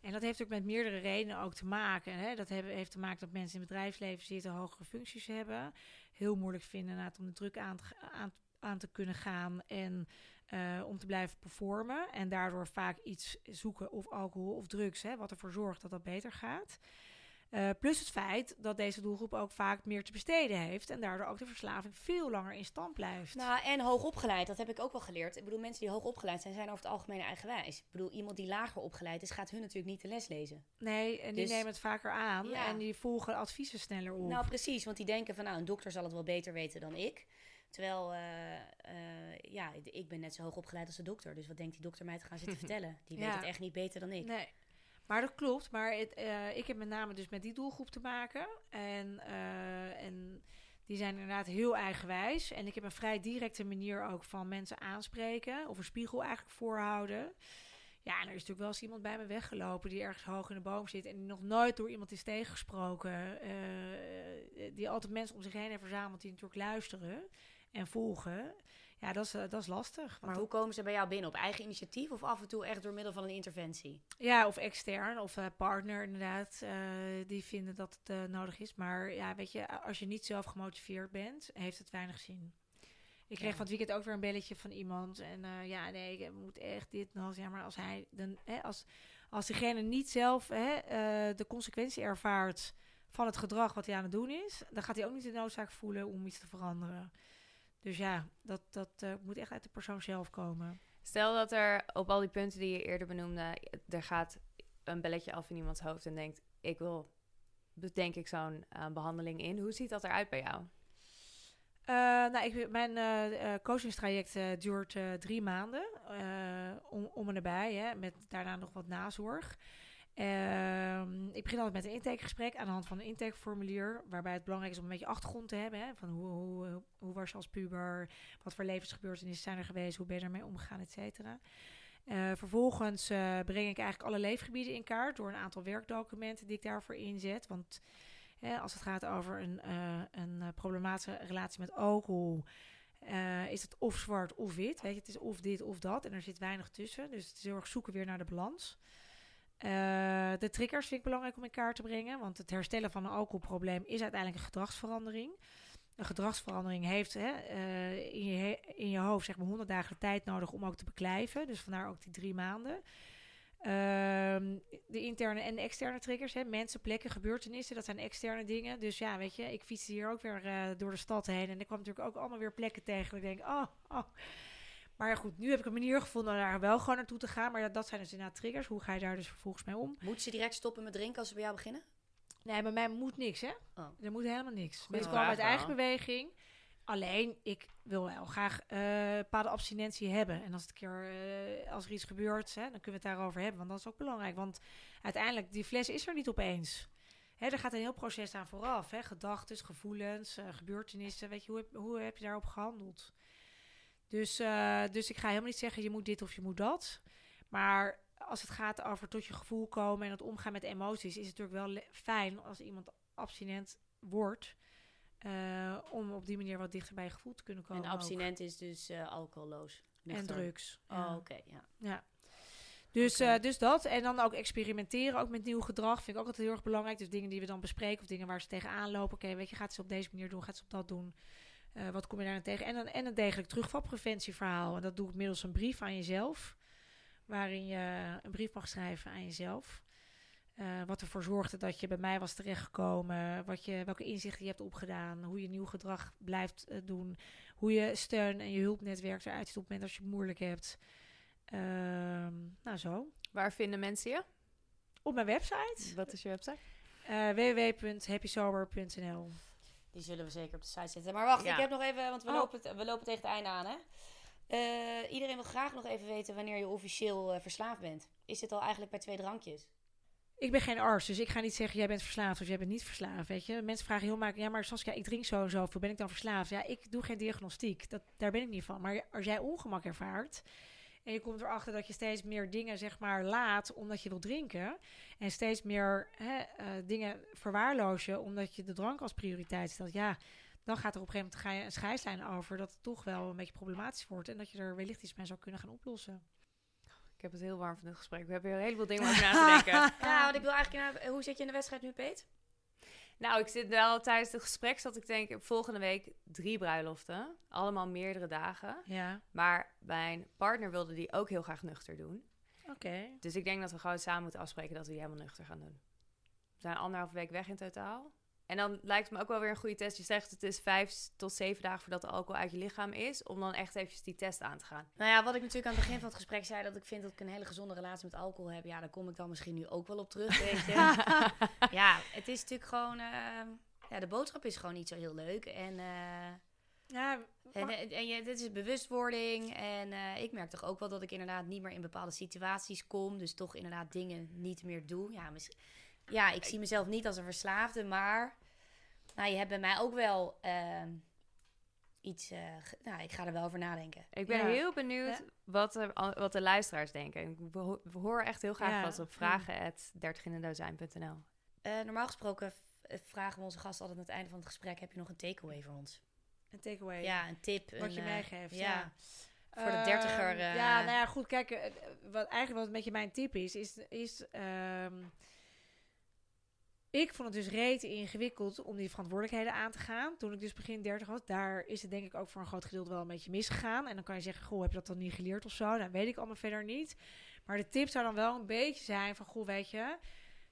En dat heeft ook met meerdere redenen ook te maken. Hè? Dat heeft te maken dat mensen in het bedrijfsleven zitten, hogere functies hebben. Heel moeilijk vinden om de druk aan te, aan, aan te kunnen gaan en eh, om te blijven performen. En daardoor vaak iets zoeken, of alcohol of drugs, hè, wat ervoor zorgt dat dat beter gaat. Eh, plus het feit dat deze doelgroep ook vaak meer te besteden heeft en daardoor ook de verslaving veel langer in stand blijft. Nou, en hoog opgeleid, dat heb ik ook wel geleerd. Ik bedoel, mensen die hoog opgeleid zijn, zijn over het algemeen eigenwijs. Ik bedoel, iemand die lager opgeleid is, gaat hun natuurlijk niet de les lezen. nee, en die dus- nemen het vaker aan Ja. en die volgen adviezen sneller op. Nou, precies, want die denken van, nou, een dokter zal het wel beter weten dan ik. Terwijl, eh, eh, ja, ik ben net zo hoog opgeleid als de dokter. Dus wat denkt die dokter mij te gaan zitten vertellen? Die weet Ja. het echt niet beter dan ik. Nee. Maar dat klopt. Maar het, eh, ik heb met name dus met die doelgroep te maken. En, en die zijn inderdaad heel eigenwijs. En ik heb een vrij directe manier ook van mensen aanspreken. Of een spiegel eigenlijk voorhouden. Ja, en er is natuurlijk wel eens iemand bij me weggelopen die ergens hoog in de boom zit. En die nog nooit door iemand is tegengesproken. die altijd mensen om zich heen heeft verzameld die natuurlijk luisteren en volgen. Ja, dat is, eh, dat is lastig. Maar hoe komen ze bij jou binnen? Op eigen initiatief of af en toe echt door middel van een interventie? Ja, of extern of eh, partner inderdaad. eh, die vinden dat het nodig is. Maar ja, weet je, als je niet zelf gemotiveerd bent, heeft het weinig zin. Ik kreeg Ja. van het weekend ook weer een belletje van iemand. En ja, nee, ik moet echt dit en dat. Ja, maar als hij dan, hè, als, als diegene niet zelf hè, de consequentie ervaart van het gedrag wat hij aan het doen is, dan gaat hij ook niet de noodzaak voelen om iets te veranderen. Dus ja, dat, dat eh, moet echt uit de persoon zelf komen. Stel dat er op al die punten die je eerder benoemde, er gaat een belletje af in iemands hoofd en denkt, ik wil, denk ik, zo'n eh, behandeling in. Hoe ziet dat eruit bij jou? Eh, nou, ik, mijn eh, coachingstraject duurt drie maanden. om, om en nabij, hè, met daarna nog wat nazorg. Ehm, ik begin altijd met een intakegesprek aan de hand van een intakeformulier. Waarbij het belangrijk is om een beetje achtergrond te hebben. Hè, van hoe, hoe, hoe, was je als puber? Wat voor levensgebeurtenissen zijn er geweest? Hoe ben je ermee omgegaan, et cetera. Eh, vervolgens eh, breng ik eigenlijk alle leefgebieden in kaart door een aantal werkdocumenten die ik daarvoor inzet. Want hè, als het gaat over een, eh, een problematische relatie met alcohol, is het of zwart of wit. Weet je, het is of dit of dat en er zit weinig tussen. Dus het is heel erg zoeken weer naar de balans. Eh, de triggers vind ik belangrijk om in kaart te brengen, want het herstellen van een alcoholprobleem is uiteindelijk een gedragsverandering. Een gedragsverandering heeft hè, eh, in, je in je hoofd zeg maar 100 dagen tijd nodig om ook te beklijven. Dus vandaar ook die drie maanden. Ehm, de interne en externe triggers, hè, mensen, plekken, gebeurtenissen, dat zijn externe dingen. Dus ja, weet je, ik fiets hier ook weer eh, door de stad heen en ik kwam natuurlijk ook allemaal weer plekken tegen. Ik denk, oh, oh. Maar ja, goed, nu heb ik een manier gevonden om daar wel gewoon naartoe te gaan. Maar dat, dat zijn dus inderdaad triggers. Hoe ga je daar dus vervolgens mee om? Moeten ze direct stoppen met drinken als ze bij jou beginnen? Nee, bij mij moet niks, hè? Oh. Er moet helemaal niks. Mensen komen uit eigen beweging. Alleen, ik wil wel graag eh bepaalde abstinentie hebben. En als, het een keer, eh, als er iets gebeurt, hè, dan kunnen we het daarover hebben. Want dat is ook belangrijk. Want uiteindelijk, die fles is er niet opeens. Hè, er gaat een heel proces aan vooraf. Gedachten, gevoelens, eh, gebeurtenissen. Weet je, hoe heb, hoe heb je daarop gehandeld? Dus, eh, dus ik ga helemaal niet zeggen, je moet dit of je moet dat. Maar als het gaat over tot je gevoel komen en het omgaan met emoties... is het natuurlijk wel fijn als iemand abstinent wordt... eh, om op die manier wat dichter bij je gevoel te kunnen komen. en ook. abstinent is dus eh alcoholloos. En drugs. Oh, oké, ja. Ja. Dus, dus dat. En dan ook experimenteren, ook met nieuw gedrag. Vind ik ook altijd heel erg belangrijk. Dus dingen die we dan bespreken of dingen waar ze tegenaan lopen. Oké, weet je, gaat ze op deze manier doen, gaat ze op dat doen. Eh, wat kom je daar tegen? En, een- en een degelijk terugvalpreventieverhaal. En dat doe ik middels een brief aan jezelf. Waarin je een brief mag schrijven aan jezelf. Eh, wat ervoor zorgde dat je bij mij was terechtgekomen. Wat je, welke inzichten je hebt opgedaan. Hoe je nieuw gedrag blijft eh, doen. Hoe je steun en je hulpnetwerk eruit ziet op het moment als je het moeilijk hebt. Ehm, nou, zo. Waar vinden mensen je? Op mijn website. Wat is je website? www.happysober.nl Die zullen we zeker op de site zetten. Maar wacht, Ja. ik heb nog even, want we, Oh. lopen, we lopen tegen het einde aan, hè? Eh, iedereen wil graag nog even weten wanneer je officieel eh, verslaafd bent. Is dit al eigenlijk bij twee drankjes? Ik ben geen arts, dus ik ga niet zeggen jij bent verslaafd of jij bent niet verslaafd. Weet je, mensen vragen heel makkelijk, ja, maar Saskia, ik drink zo en zo, ben ik dan verslaafd? Ja, ik doe geen diagnostiek, dat, daar ben ik niet van. Maar als jij ongemak ervaart en je komt erachter dat je steeds meer dingen zeg maar laat omdat je wil drinken en steeds meer hè, eh, dingen verwaarloos je omdat je de drank als prioriteit stelt, ja, dan gaat er op een gegeven moment ga je een scheidslijn over dat het toch wel een beetje problematisch wordt en dat je er wellicht iets mee zou kunnen gaan oplossen. Ik heb het heel warm van dit gesprek. We hebben hier een heleboel dingen over na te denken. Ja, want ik wil eigenlijk... naar- hoe zit je in de wedstrijd nu, Peet? Nou, ik zit wel tijdens het gesprek zat ik denk volgende week drie bruiloften. Allemaal meerdere dagen. Ja, Maar mijn partner wilde die ook heel graag nuchter doen. oké. Dus ik denk dat we gewoon samen moeten afspreken dat we die helemaal nuchter gaan doen. We zijn anderhalve week weg in totaal. En dan lijkt het me ook wel weer een goede test. Je zegt het is vijf tot zeven dagen voordat de alcohol uit je lichaam is. Om dan echt eventjes die test aan te gaan. Nou ja, wat ik natuurlijk aan het begin van het gesprek zei... dat ik vind dat ik een hele gezonde relatie met alcohol heb. Ja, daar kom ik dan misschien nu ook wel op terug, weet je. ja, het is natuurlijk gewoon... eh, ja, de boodschap is gewoon niet zo heel leuk. En, eh, Ja, en, en je, dit is bewustwording. En eh, ik merk toch ook wel dat ik inderdaad niet meer in bepaalde situaties kom. Dus toch inderdaad dingen niet meer doe. Ja, mis- ja ik zie mezelf niet als een verslaafde, maar... Nou, je hebt bij mij ook wel ehm, iets... eh, nou, ik ga er wel over nadenken. Ik ben Ja. heel benieuwd Ja. wat, al- wat de luisteraars denken. We, ho- we horen echt heel graag Ja. wat op vragen.dertiginendozijn.nl. Eh, normaal gesproken eh, vragen we onze gasten altijd aan het einde van het gesprek: heb je nog een takeaway voor ons? een takeaway. Ja, een tip. Wat een, je meegeeft, Ja. ja. Voor de dertiger, Ehm, eh, ja, nou ja, goed. Kijk, wat eigenlijk wat een beetje mijn tip is, is... is ehm, ik vond het dus reet ingewikkeld om die verantwoordelijkheden aan te gaan. Toen ik dus begin 30 was, daar is het denk ik ook voor een groot gedeelte wel een beetje misgegaan. En dan kan je zeggen, goh, heb je dat dan niet geleerd of zo? Dat weet ik allemaal verder niet. Maar de tip zou dan wel een beetje zijn van, goh, weet je,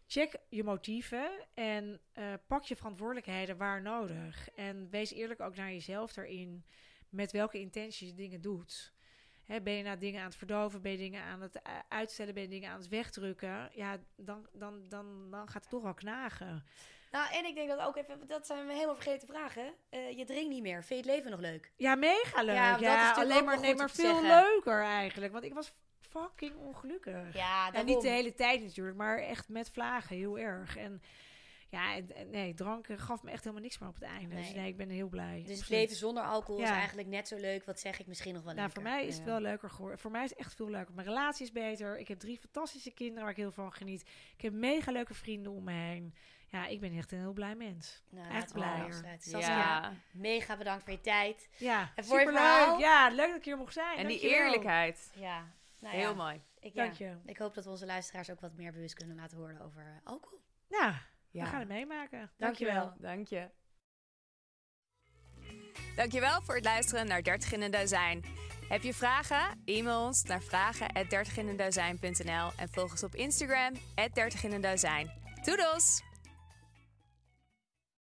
check je motieven en eh, pak je verantwoordelijkheden waar nodig. En wees eerlijk ook naar jezelf daarin met welke intentie je dingen doet. Ben je nou dingen aan het verdoven? Ben je dingen aan het eh, uitstellen? Ben je dingen aan het wegdrukken? Ja, dan, dan, dan, dan gaat het toch wel knagen. Nou, en ik denk dat ook even, dat zijn we helemaal vergeten te vragen. Eh, je drinkt niet meer. Vind je het leven nog leuk? Ja, mega leuk. Ja, Ja, dat is natuurlijk alleen maar, nee, maar veel zeggen. leuker eigenlijk. Want ik was fucking ongelukkig. Ja, en niet de hele tijd natuurlijk, maar echt met vlagen heel erg. En ja, en- nee, drank gaf me echt helemaal niks meer op het einde. Dus Nee. nee, ik ben heel blij. Dus het leven zonder alcohol is eigenlijk net zo leuk. Wat zeg ik misschien nog wel Nou, leuker. voor mij is het wel leuker geworden. Voor mij is het echt veel leuker. Mijn relatie is beter. Ik heb drie fantastische kinderen waar ik heel van geniet. Ik heb mega leuke vrienden om me heen. Ja, ik ben echt een heel blij mens. Nou, echt afsluiten. Ja. Mega bedankt voor je tijd. Ja, En voor je superleuk. Ja, leuk dat ik hier mocht zijn. En die eerlijkheid. Ja, nou Heel ja, mooi. Ik, ja, Dank je. ik hoop dat we onze luisteraars ook wat meer bewust kunnen laten worden over alcohol. Ja, Ja. we gaan het meemaken. Dankjewel. Dank je. Dankjewel voor het luisteren naar 30 in een dozijn. Heb je vragen? E-mail ons naar vragen@dertiginendozijn.nl en volg ons op Instagram @dertiginendozijn. Doedels!